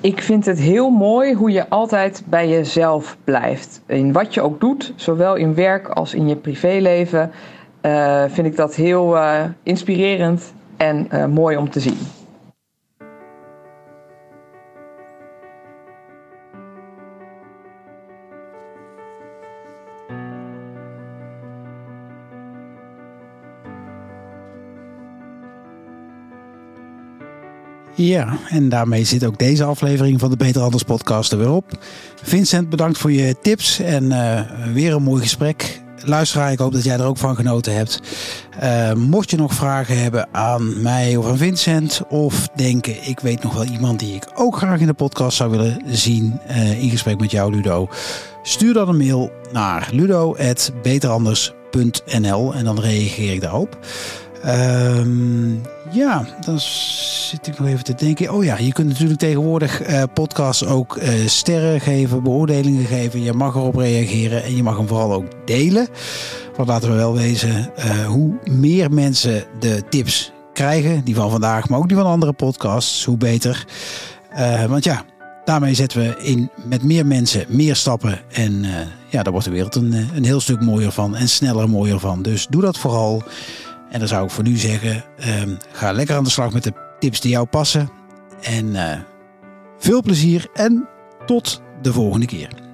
Ik vind het heel mooi hoe je altijd bij jezelf blijft. In wat je ook doet, zowel in werk als in je privéleven, uh, vind ik dat heel uh, inspirerend en uh, mooi om te zien. Ja, en daarmee zit ook deze aflevering van de Beter Anders podcast er weer op. Vincent, bedankt voor je tips en uh, weer een mooi gesprek. Luisteraar, ik hoop dat jij er ook van genoten hebt. Uh, mocht je nog vragen hebben aan mij of aan Vincent, of denken ik weet nog wel iemand die ik ook graag in de podcast zou willen zien uh, in gesprek met jou, Ludo, stuur dan een mail naar ludo.beteranders.nl en dan reageer ik daarop. Um, ja, dan zit ik nog even te denken. Oh ja, je kunt natuurlijk tegenwoordig uh, podcasts ook uh, sterren geven, beoordelingen geven. Je mag erop reageren en je mag hem vooral ook delen. Want laten we wel wezen, uh, hoe meer mensen de tips krijgen, die van vandaag, maar ook die van andere podcasts, hoe beter. want ja, daarmee zetten we in met meer mensen meer stappen. En ja, daar wordt de wereld een, een heel stuk mooier van en sneller mooier van. Dus doe dat vooral. En dan zou ik voor nu zeggen, um, ga lekker aan de slag met de tips die jou passen. En uh, veel plezier en tot de volgende keer.